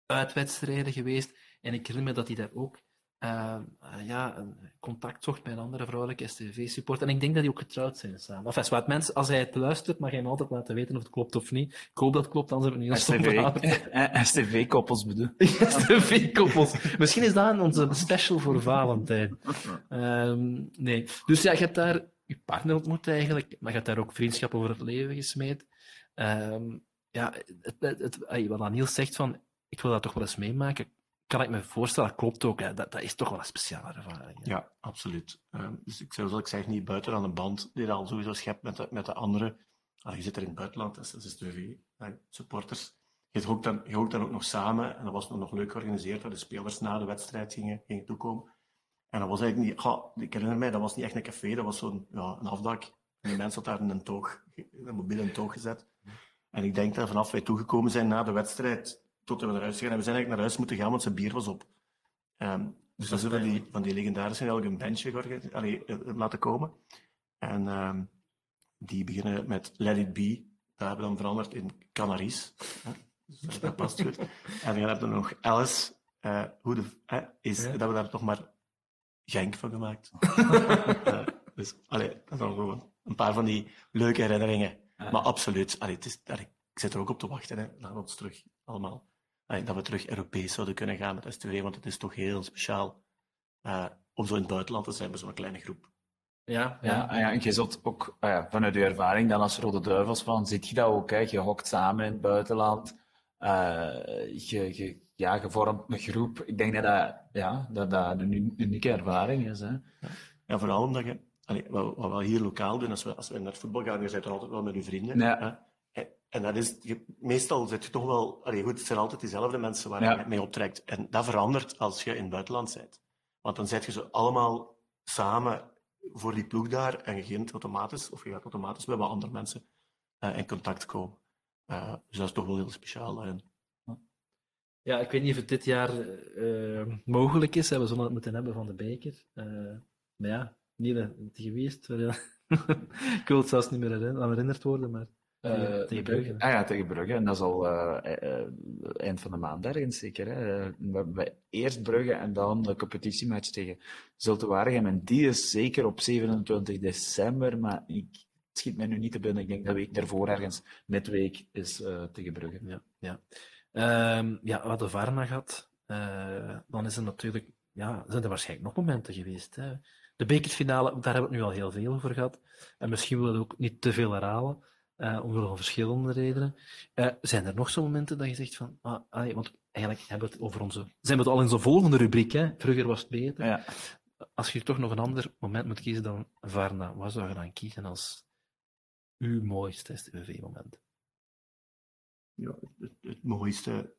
uitwedstrijden geweest en ik herinner me dat hij daar ook eh, eh, ja, een contact zocht met een andere vrouwelijke STV-support. En ik denk dat die ook getrouwd zijn samen. Enfin, mensen, als hij het luistert, mag hij me altijd laten weten of het klopt of niet. Ik hoop dat het klopt, anders hebben we niet een STV-koppels bedoel. STV-koppels. Misschien is dat onze special voor Valentijn. Ehm, nee. Dus ja, je hebt daar je partner ontmoet eigenlijk, maar je hebt daar ook vriendschap over het leven gesmeed. Ehm, ja, het, het, wat Aniel zegt van, ik wil dat toch wel eens meemaken, kan ik me voorstellen, dat klopt ook. Dat, dat is toch wel een speciale ervaring. Ja, absoluut. Ehm, dus ik zou, zoals ik zeg, niet buiten aan de band die je al sowieso schept met de, met de andere. Ah, je zit er in het buitenland, dat is, dat TV, supporters. Je hookt, dan, je dan ook nog samen, en dat was nog, leuk georganiseerd, waar de spelers na de wedstrijd gingen, gingen toekomen. En dat was eigenlijk niet, goh, ik herinner mij, dat was niet echt een café, dat was zo'n ja, een afdak. En die mensen hadden daar in een toog, een mobiele toog gezet. En ik denk dat vanaf wij toegekomen zijn na de wedstrijd, tot we naar huis gaan, en we zijn eigenlijk naar huis moeten gaan, want zijn bier was op. Ehm, dus dat is van die, van die legendarische eigenlijk een bandje allee, eh, eh, laten komen. En ehm, die beginnen met Let It Be. Dat hebben we dan veranderd in Canaries. Dus dat- past goed. En dan hebben we nog Alice. eh, hoe de, is, Ja. Dat we daar toch maar Genk van gemaakt. Dus allee, dat dan gewoon een paar van die leuke herinneringen. Maar absoluut, allee, het is, allee, ik zit er ook op te wachten. Hè. We ons terug allemaal. allee, dat we terug Europees zouden kunnen gaan met STV, want het is toch heel speciaal eh, om zo in het buitenland te zijn met zo'n kleine groep. Ja, Ja, ja. ah ja, en je zult ook ah ja, vanuit je ervaring dan als Rode Duivels van, ziet je dat ook, hè? je hokt samen in het buitenland, je, je, ja, je vormt een groep. Ik denk dat dat, ja, dat, dat een uni- unieke ervaring is. Hè? Ja, vooral omdat je, allee, wat, wat we hier lokaal doen, als we, als we naar het voetbal gaan, je bent er altijd wel met je vrienden. Ja. Hè? En, en dat is, je, meestal zit je toch wel, allee, goed, het zijn altijd dezelfde mensen waar Ja. je mee optrekt. En dat verandert als je in het buitenland bent. Want dan zit je zo allemaal samen voor die ploeg daar en je begint automatisch, of je gaat automatisch bij wat andere mensen in contact komen. Dus dat is toch wel heel speciaal daarin. Ja, ik weet niet of het dit jaar mogelijk is. We zullen het moeten hebben van de beker. maar ja, Niele, het geweest. ik wil het zelfs niet meer herinnerd worden, maar uh, tegen Brugge. Ah ja, tegen Brugge. En dat is al uh, eind van de maand ergens zeker. Hè. We hebben eerst Brugge en dan de competitiematch tegen Zulte Waregem. En die is zeker op 27 december, maar ik schiet mij nu niet te binnen. Ik denk dat week daarvoor ergens midweek is tegen Brugge. Ja, ja. Um, ja, wat de Varna gaat, dan is er natuurlijk, ja, zijn er waarschijnlijk nog momenten geweest. Hè. De bekerfinale, daar hebben we het nu al heel veel over gehad. En misschien willen we het ook niet te veel herhalen. Uh, om verschillende redenen. Uh, zijn er nog zo'n momenten dat je zegt van, ah, ah, want eigenlijk hebben we het over onze, zijn we het al in zo'n volgende rubriek, hè? vroeger was het beter. Ja. Als je toch nog een ander moment moet kiezen dan Varna, wat zou je dan kiezen als uw mooiste STVV-moment? Ja, het, het, mooiste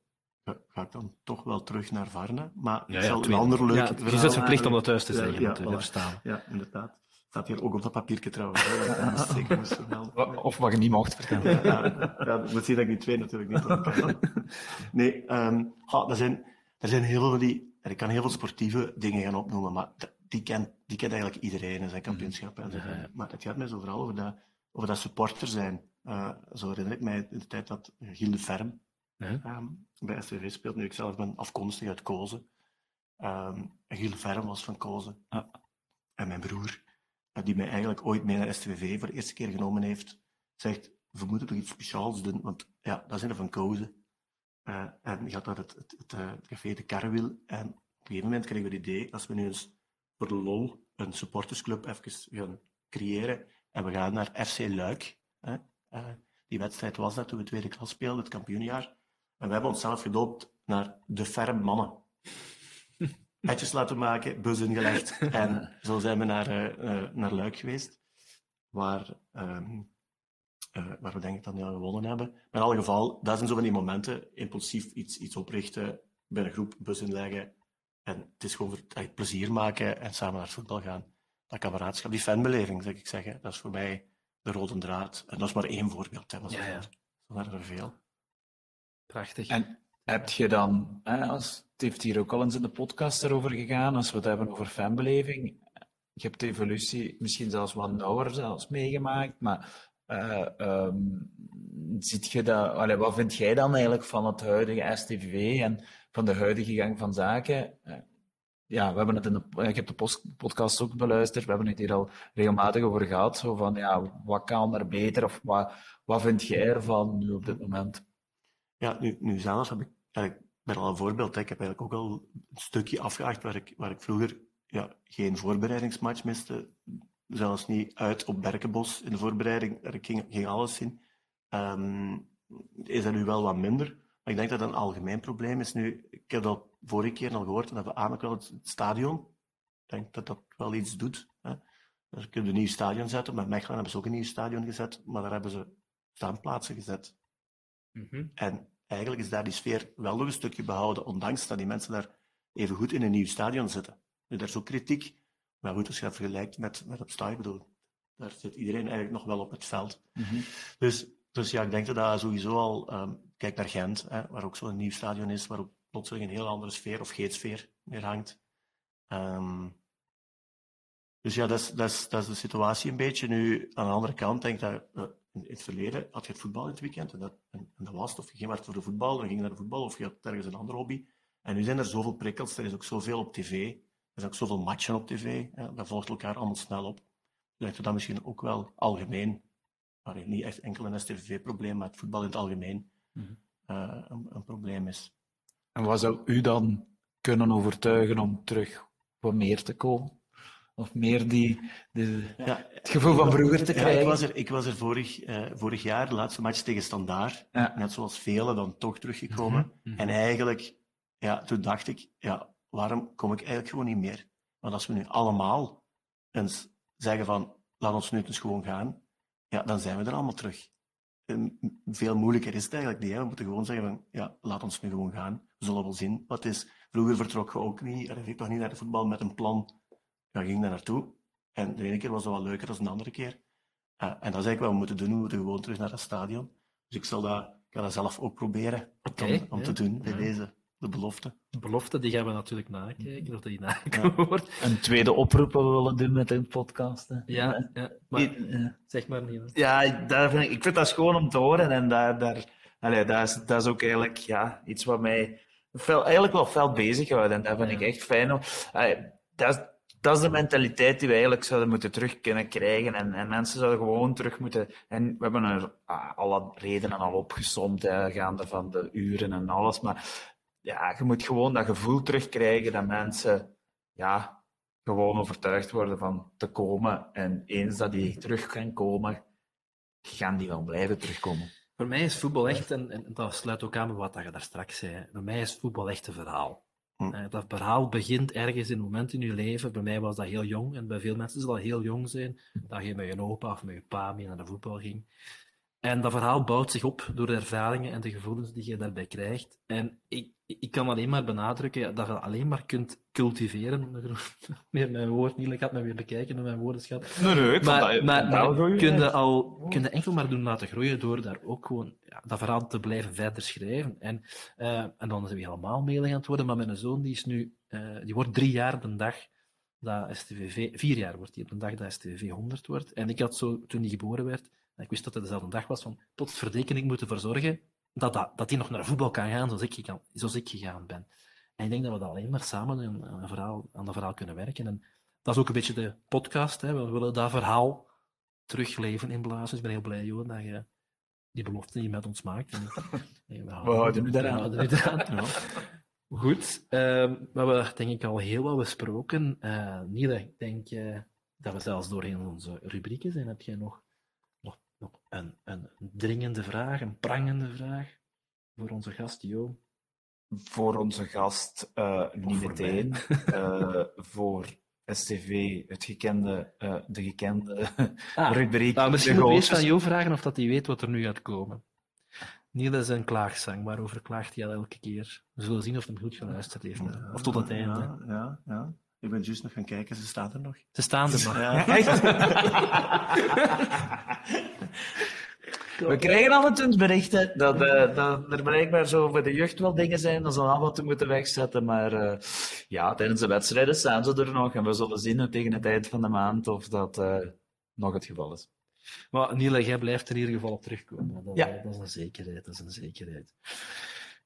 ga ik dan toch wel terug naar Varna, maar ja, ja, zal een ander leuk ja, Je bent verplicht om dat thuis te zeggen, ja, ja, verstaan. Ja, inderdaad staat hier ook op dat papiertje trouwens. Of wat je niet mocht vertellen. Ja, ja, moet zien dat ik die twee natuurlijk niet Nee, um, er, zijn, er zijn heel veel die... Ik kan heel veel sportieve dingen gaan opnoemen, maar die kent, die kent eigenlijk iedereen in zijn kampioenschap. En zo. Maar het gaat mij zo vooral over dat, over dat supporter zijn. Uh, zo herinner ik mij in de tijd dat Gilles de Ferm um, bij STV speelt. Nu, ik zelf ben afkomstig uit Kozen. Um, Gilles de Ferm was van Kozen. En mijn broer die mij eigenlijk ooit mee naar STVV voor de eerste keer genomen heeft, zegt, we moeten toch iets speciaals doen, want ja, dat zijn er van kozen. Uh, en gaat naar het, het, het, het, café De Karrewil. En op een gegeven moment kregen we het idee, als we nu eens voor de lol een supportersclub even gaan creëren, en we gaan naar FC Luik. Uh, die wedstrijd was dat toen we tweede klas speelden, het kampioenjaar. En we hebben onszelf gedoopt naar de ferm mannen petjes laten maken, bus ingelegd. En zo zijn we naar, uh, naar Luik geweest, waar, um, uh, waar we denk ik dan ja, gewonnen hebben. Maar in alle geval, dat zijn zo van die momenten, impulsief iets, iets oprichten, bij een groep bus inleggen. En het is gewoon voor, plezier maken en samen naar het voetbal gaan. Dat kameraadschap, die fanbeleving, zeg ik zeggen, dat is voor mij de rode draad. En dat is maar één voorbeeld. Hè, ja, ja. Zo waren er veel. Prachtig. En heb je dan, hè, als, het heeft hier ook al eens in de podcast erover gegaan, als we het hebben over fanbeleving, je hebt de evolutie misschien zelfs wat nauwer zelfs meegemaakt, maar uh, um, ziet je dat, allee, wat vind jij dan eigenlijk van het huidige STV en van de huidige gang van zaken? Ja, we hebben het in de, ik heb de podcast ook beluisterd, we hebben het hier al regelmatig over gehad, zo van, ja, wat kan er beter of wat, wat vind jij ervan nu op dit moment? Ja, nu, nu zelf heb ik ik ben al een voorbeeld. Ik heb eigenlijk ook al een stukje afgeacht waar ik, waar ik vroeger ja, geen voorbereidingsmatch miste. Zelfs niet uit op Berkenbos in de voorbereiding. Daar ging, alles in. Um, is dat nu wel wat minder. Maar ik denk dat dat een algemeen probleem is. Nu, ik heb dat vorige keer al gehoord, en dat we aan wel het, stadion. Ik denk dat dat wel iets doet. Hè. Daar kunnen we een nieuw stadion zetten. Met Mechelen hebben ze ook een nieuw stadion gezet, maar daar hebben ze staanplaatsen gezet. Mm -hmm. En eigenlijk is daar die sfeer wel nog een stukje behouden, ondanks dat die mensen daar even goed in een nieuw stadion zitten. Nu, daar is ook kritiek. Maar goed, als je dat vergelijkt met, met op stadion, bedoel, daar zit iedereen eigenlijk nog wel op het veld. Mhm. dus, dus ja, ik denk dat dat sowieso al... Um, kijk naar Gent, hè, waar ook zo'n nieuw stadion is, waar ook plotseling een heel andere sfeer of geetsfeer meer hangt. Um, dus ja, dat is, dat, is, dat is de situatie een beetje. Nu, aan de andere kant denk ik dat uh, in het verleden had je het voetbal in het weekend en dat, en, dat was. Of je ging maar voor de voetbal, dan ging je naar de voetbal, of je had ergens een andere hobby. En nu zijn er zoveel prikkels, er is ook zoveel op tv, er zijn ook zoveel matchen op tv, ja, dat volgt elkaar allemaal snel op. Denk dat dat misschien ook wel algemeen, maar niet echt enkel een STV-probleem, maar het voetbal in het algemeen uh, een, een probleem is. En wat zou u dan kunnen overtuigen om terug wat meer te komen? Of meer die, de, ja, het gevoel van vroeger te krijgen. ik was er, ik was er vorig, uh, vorig jaar, de laatste match tegen Standaard, net zoals velen, dan toch teruggekomen. Mhm, mhm. En eigenlijk, ja, toen dacht ik, ja, waarom kom ik eigenlijk gewoon niet meer? Want als we nu allemaal eens zeggen van, laat ons nu eens gewoon gaan, ja, dan zijn we er allemaal terug. En veel moeilijker is het eigenlijk niet. Hè? We moeten gewoon zeggen van, ja, laat ons nu gewoon gaan. We zullen wel zien wat is. Vroeger vertrok je ook niet, er toch niet naar de voetbal met een plan ja, ging daar naartoe. En de ene keer was dat wel leuker dan de andere keer. en dat is eigenlijk wat we moeten doen. We moeten gewoon terug naar het stadion. Dus ik zal dat, ik ga dat zelf ook proberen om, om te doen bij deze. De belofte. De belofte, die gaan we natuurlijk nakijken, of die nagekomen wordt. Een tweede oproep we willen doen met een podcast. Ja, ja, maar, zeg maar niet. Ja, daar vind ik, ik vind dat schoon om te horen. En daar, daar, allee, dat, is, dat is ook eigenlijk ja, iets wat mij fel, eigenlijk wel fel bezighoudt. En dat vind ik echt fijn. Allee, dat, is, dat is de mentaliteit die we eigenlijk zouden moeten terug kunnen krijgen. En, en mensen zouden gewoon terug moeten. En we hebben er ah, alle redenen al opgesomd, hè, gaande van de uren en alles. Maar ja, je moet gewoon dat gevoel terugkrijgen dat mensen ja, gewoon overtuigd worden van te komen. En eens dat die terug gaan komen, gaan die wel blijven terugkomen. Voor mij is voetbal echt, en, en dat sluit ook aan met wat je daar straks zei, voor mij is voetbal echt een verhaal. Hm. Eh, dat verhaal begint ergens in een moment in je leven. Bij mij was dat heel jong, en bij veel mensen zal dat heel jong zijn, dat je met je opa of met je pa mee naar de voetbal ging. En dat verhaal bouwt zich op door de ervaringen en de gevoelens die je daarbij krijgt. En ik, ik kan alleen maar benadrukken dat je alleen maar kunt cultiveren. Meer mijn woord niet, ik had me weer bekijken met mijn woordenschat. Nee, nee, ik maar, dat, maar, maar kun je al kun je enkel maar doen laten groeien door daar ook gewoon ja, dat verhaal te blijven verder schrijven. En, uh, en dan zijn we helemaal mailig aan het worden, maar mijn zoon die is nu, uh, die wordt drie jaar de dag dat STVV, vier jaar wordt hij op de dag dat STVV 100 wordt. En ik had zo, toen hij geboren werd, ik wist dat het dezelfde dag was, van tot verdekening moeten ervoor zorgen dat, dat, dat hij nog naar voetbal kan gaan zoals ik, gegaan, zoals ik gegaan ben. En ik denk dat we dat alleen maar samen aan, een verhaal, aan dat verhaal kunnen werken. En dat is ook een beetje de podcast. Hè. We willen dat verhaal terugleven in Blazen. Dus ik ben heel blij, Johan, dat je die belofte die je met ons maakt. En, we, houden nu daaraan. Ja. Goed, ehm, we hebben denk ik al heel wat besproken. Uh, Niele, ik denk uh, dat we zelfs doorheen onze rubrieken zijn. Heb jij nog een, een dringende vraag, een prangende vraag voor onze gast Jo? Voor onze gast uh, niet meteen. Uh, voor STV, het gekende, uh, de gekende ah, rubriek. Nou, misschien moet eerst aan Jo vragen of dat hij weet wat er nu gaat komen. Niel is een klaagzang, waarover klaagt hij al elke keer. We zullen zien of hij goed geluisterd heeft. Of tot het einde. Ja, ja, ja. Ik ben juist nog gaan kijken, ze staan er nog. Ze staan er nog. Ja, echt? We krijgen al berichten dat, uh, dat er blijkbaar zo voor de jeugd wel dingen zijn, dat ze allemaal te moeten wegzetten. Maar uh, ja, tijdens de wedstrijden staan ze er nog en we zullen zien tegen het eind van de maand of dat uh, nog het geval is. Maar Niel, jij blijft er in ieder geval op terugkomen. Dat, ja. dat is een zekerheid. Dat is een zekerheid.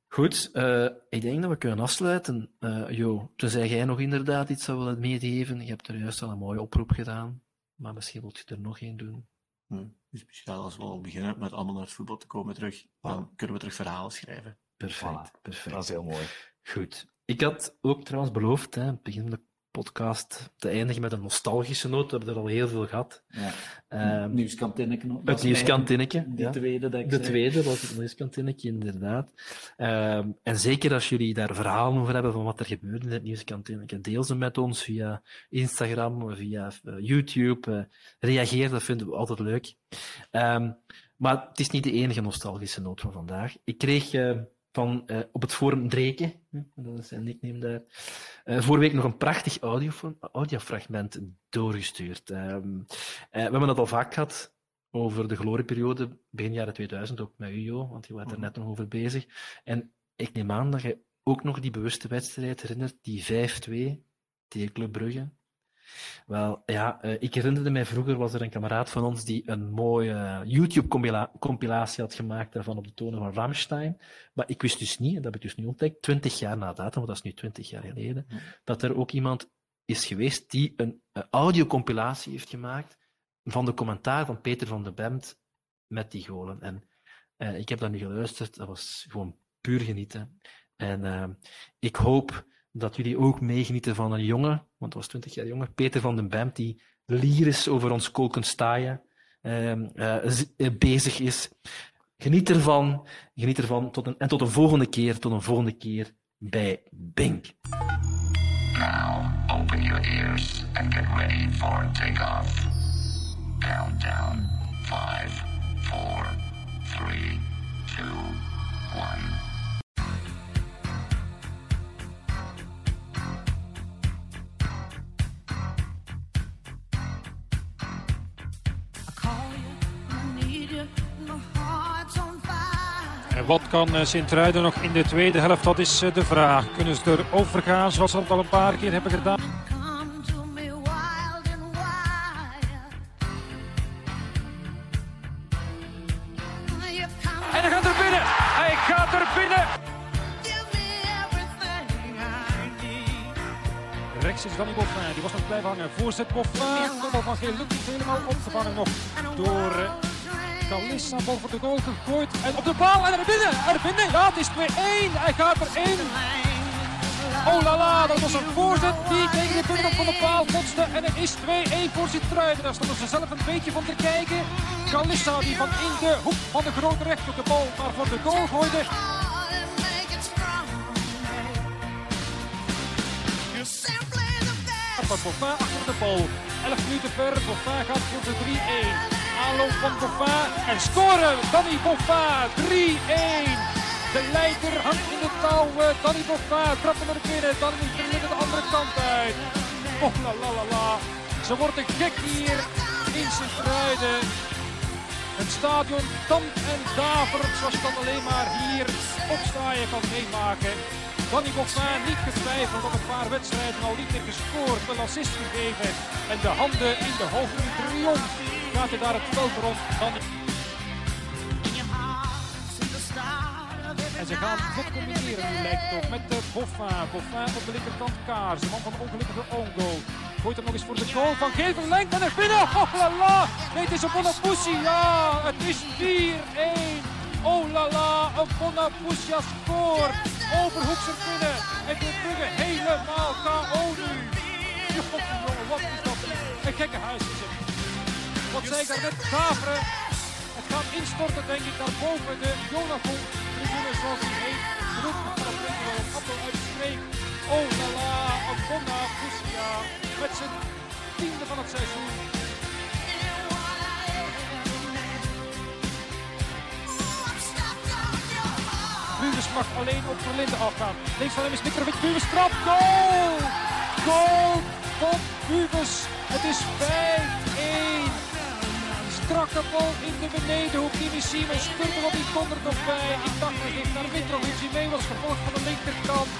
Goed, uh, ik denk dat we kunnen afsluiten. Uh, jo, tenzij jij nog inderdaad iets zou willen meegeven. Je hebt er juist al een mooie oproep gedaan, maar misschien wilt je er nog één doen. Dus misschien als we al beginnen met allemaal naar het voetbal te komen terug, dan kunnen we terug verhalen schrijven. Perfect, perfect. Dat is heel mooi. Goed. Ik had ook trouwens beloofd, hè, begin de podcast te eindigen met een nostalgische noot. We hebben er al heel veel gehad. Ja. Um, nieuwskantinneke. Het nieuwskantinneke. De tweede, dat ik De tweede was het nieuwskantinneke, inderdaad. Um, en zeker als jullie daar verhalen over hebben van wat er gebeurt in het nieuwskantinneke, deel ze met ons via Instagram, via uh, YouTube. Uh, reageer, dat vinden we altijd leuk. Um, maar het is niet de enige nostalgische noot van vandaag. Ik kreeg... Uh, van uh, op het forum Dreken, dat is zijn nickname daar, uh, vorige week nog een prachtig audio, audiofragment doorgestuurd. Um, uh, we hebben het al vaak gehad over de glorieperiode begin jaren 2000, ook met u, Jo, want je was er net nog over bezig. En ik neem aan dat je ook nog die bewuste wedstrijd herinnert, die 5-2 tegen Club Brugge. Wel, ja, uh, ik herinnerde mij vroeger was er een kameraad van ons die een mooie YouTube-compilatie had gemaakt daarvan op de tonen van Rammstein. Maar ik wist dus niet, en dat heb ik dus nu ontdekt, twintig jaar na datum, want dat is nu twintig jaar geleden, dat er ook iemand is geweest die een, audiocompilatie heeft gemaakt van de commentaar van Peter van de Bemt met die golen. En uh, ik heb dat nu geluisterd, dat was gewoon puur genieten. En uh, ik hoop dat jullie ook meegenieten van een jongen, want het was twintig jaar jonger, Peter van den Bemt, die lyrisch over ons kolkenstaaien uh, uh, bezig is. Geniet ervan, geniet ervan tot een, en tot een volgende keer, tot een volgende keer bij Bink. Now open your ears and get ready for takeoff. Countdown 5, 4, 3, 2, 1. Wat kan Sint-Truiden nog in de tweede helft? Dat is de vraag. Kunnen ze erover gaan zoals ze dat al een paar keer hebben gedaan? En hij gaat er binnen! Hij gaat er binnen! Rechts is Danny Boffin, die was nog blijven hangen. Voorzet Boffin, van Geel lukt niet helemaal opgevangen nog door Kalissa bal voor de goal gegooid. En op de paal en er binnen, er binnen. Ja, het is 2-1, hij gaat erin. Oh la la, dat was een voorzet die tegen de binnenkant van de paal botste. En het is 2-1 voor Sint-Truiden. Daar stonden ze zelf een beetje van te kijken. Kalissa die van in de hoek van de grote rechter de bal maar voor de goal gooide. Boffin achter de bal. 11 minuten ver. Boffin gaat voor de 3-1. Aanloop van Boffin en scoren. Danny Boffin 3-1. De leider hangt in de touw. Danny Boffin trapt naar binnen. Dan moet hij de andere kant uit. Oh la la la la. Ze worden gek hier in Sint-Truiden. Het stadion dampt en davert zoals dat alleen maar hier op Staaien kan meemaken. Danny Boffin niet getwijfeld op een paar wedstrijden al niet gescoord, een assist gegeven en de handen in de hoofd triomf gaat hij daar het veld rond. Dan... En ze gaan goed combineren lijkt met de Boffin. Boffin op de linkerkant Kaars, de man van ongelukkige Ongo. Gooit hem nog eens voor de goal van Geven Lenk en er binnen. Oh la la, nee het is een Bonapussi. Ja, het is 4-1. Oh la la, een Bonapussia scoort. Overhoekse binnen. En de Brugge helemaal KO nu. Jongen, wat is dat? Een gekke huis is het. Wat zei ik daar net? Gaveren. Het gaat instorten, denk ik, naar boven de Jonathan. Tribune zoals die heet. Groep van het een appel uit de streek. Oh la la, een Bonapussia. Met zijn tiende van het seizoen. Buwens mag alleen op Verlinde afgaan. Links van hem is Mitrovic. Buwens trap. Goal! Goal van Buwens. Het is 5-1. Strakke bal in de benedenhoek. Jimmy Siemens speelde wat die kon er nog bij. Ik dacht dat ik naar Mitrovic die mee was gevolgd van de linkerkant.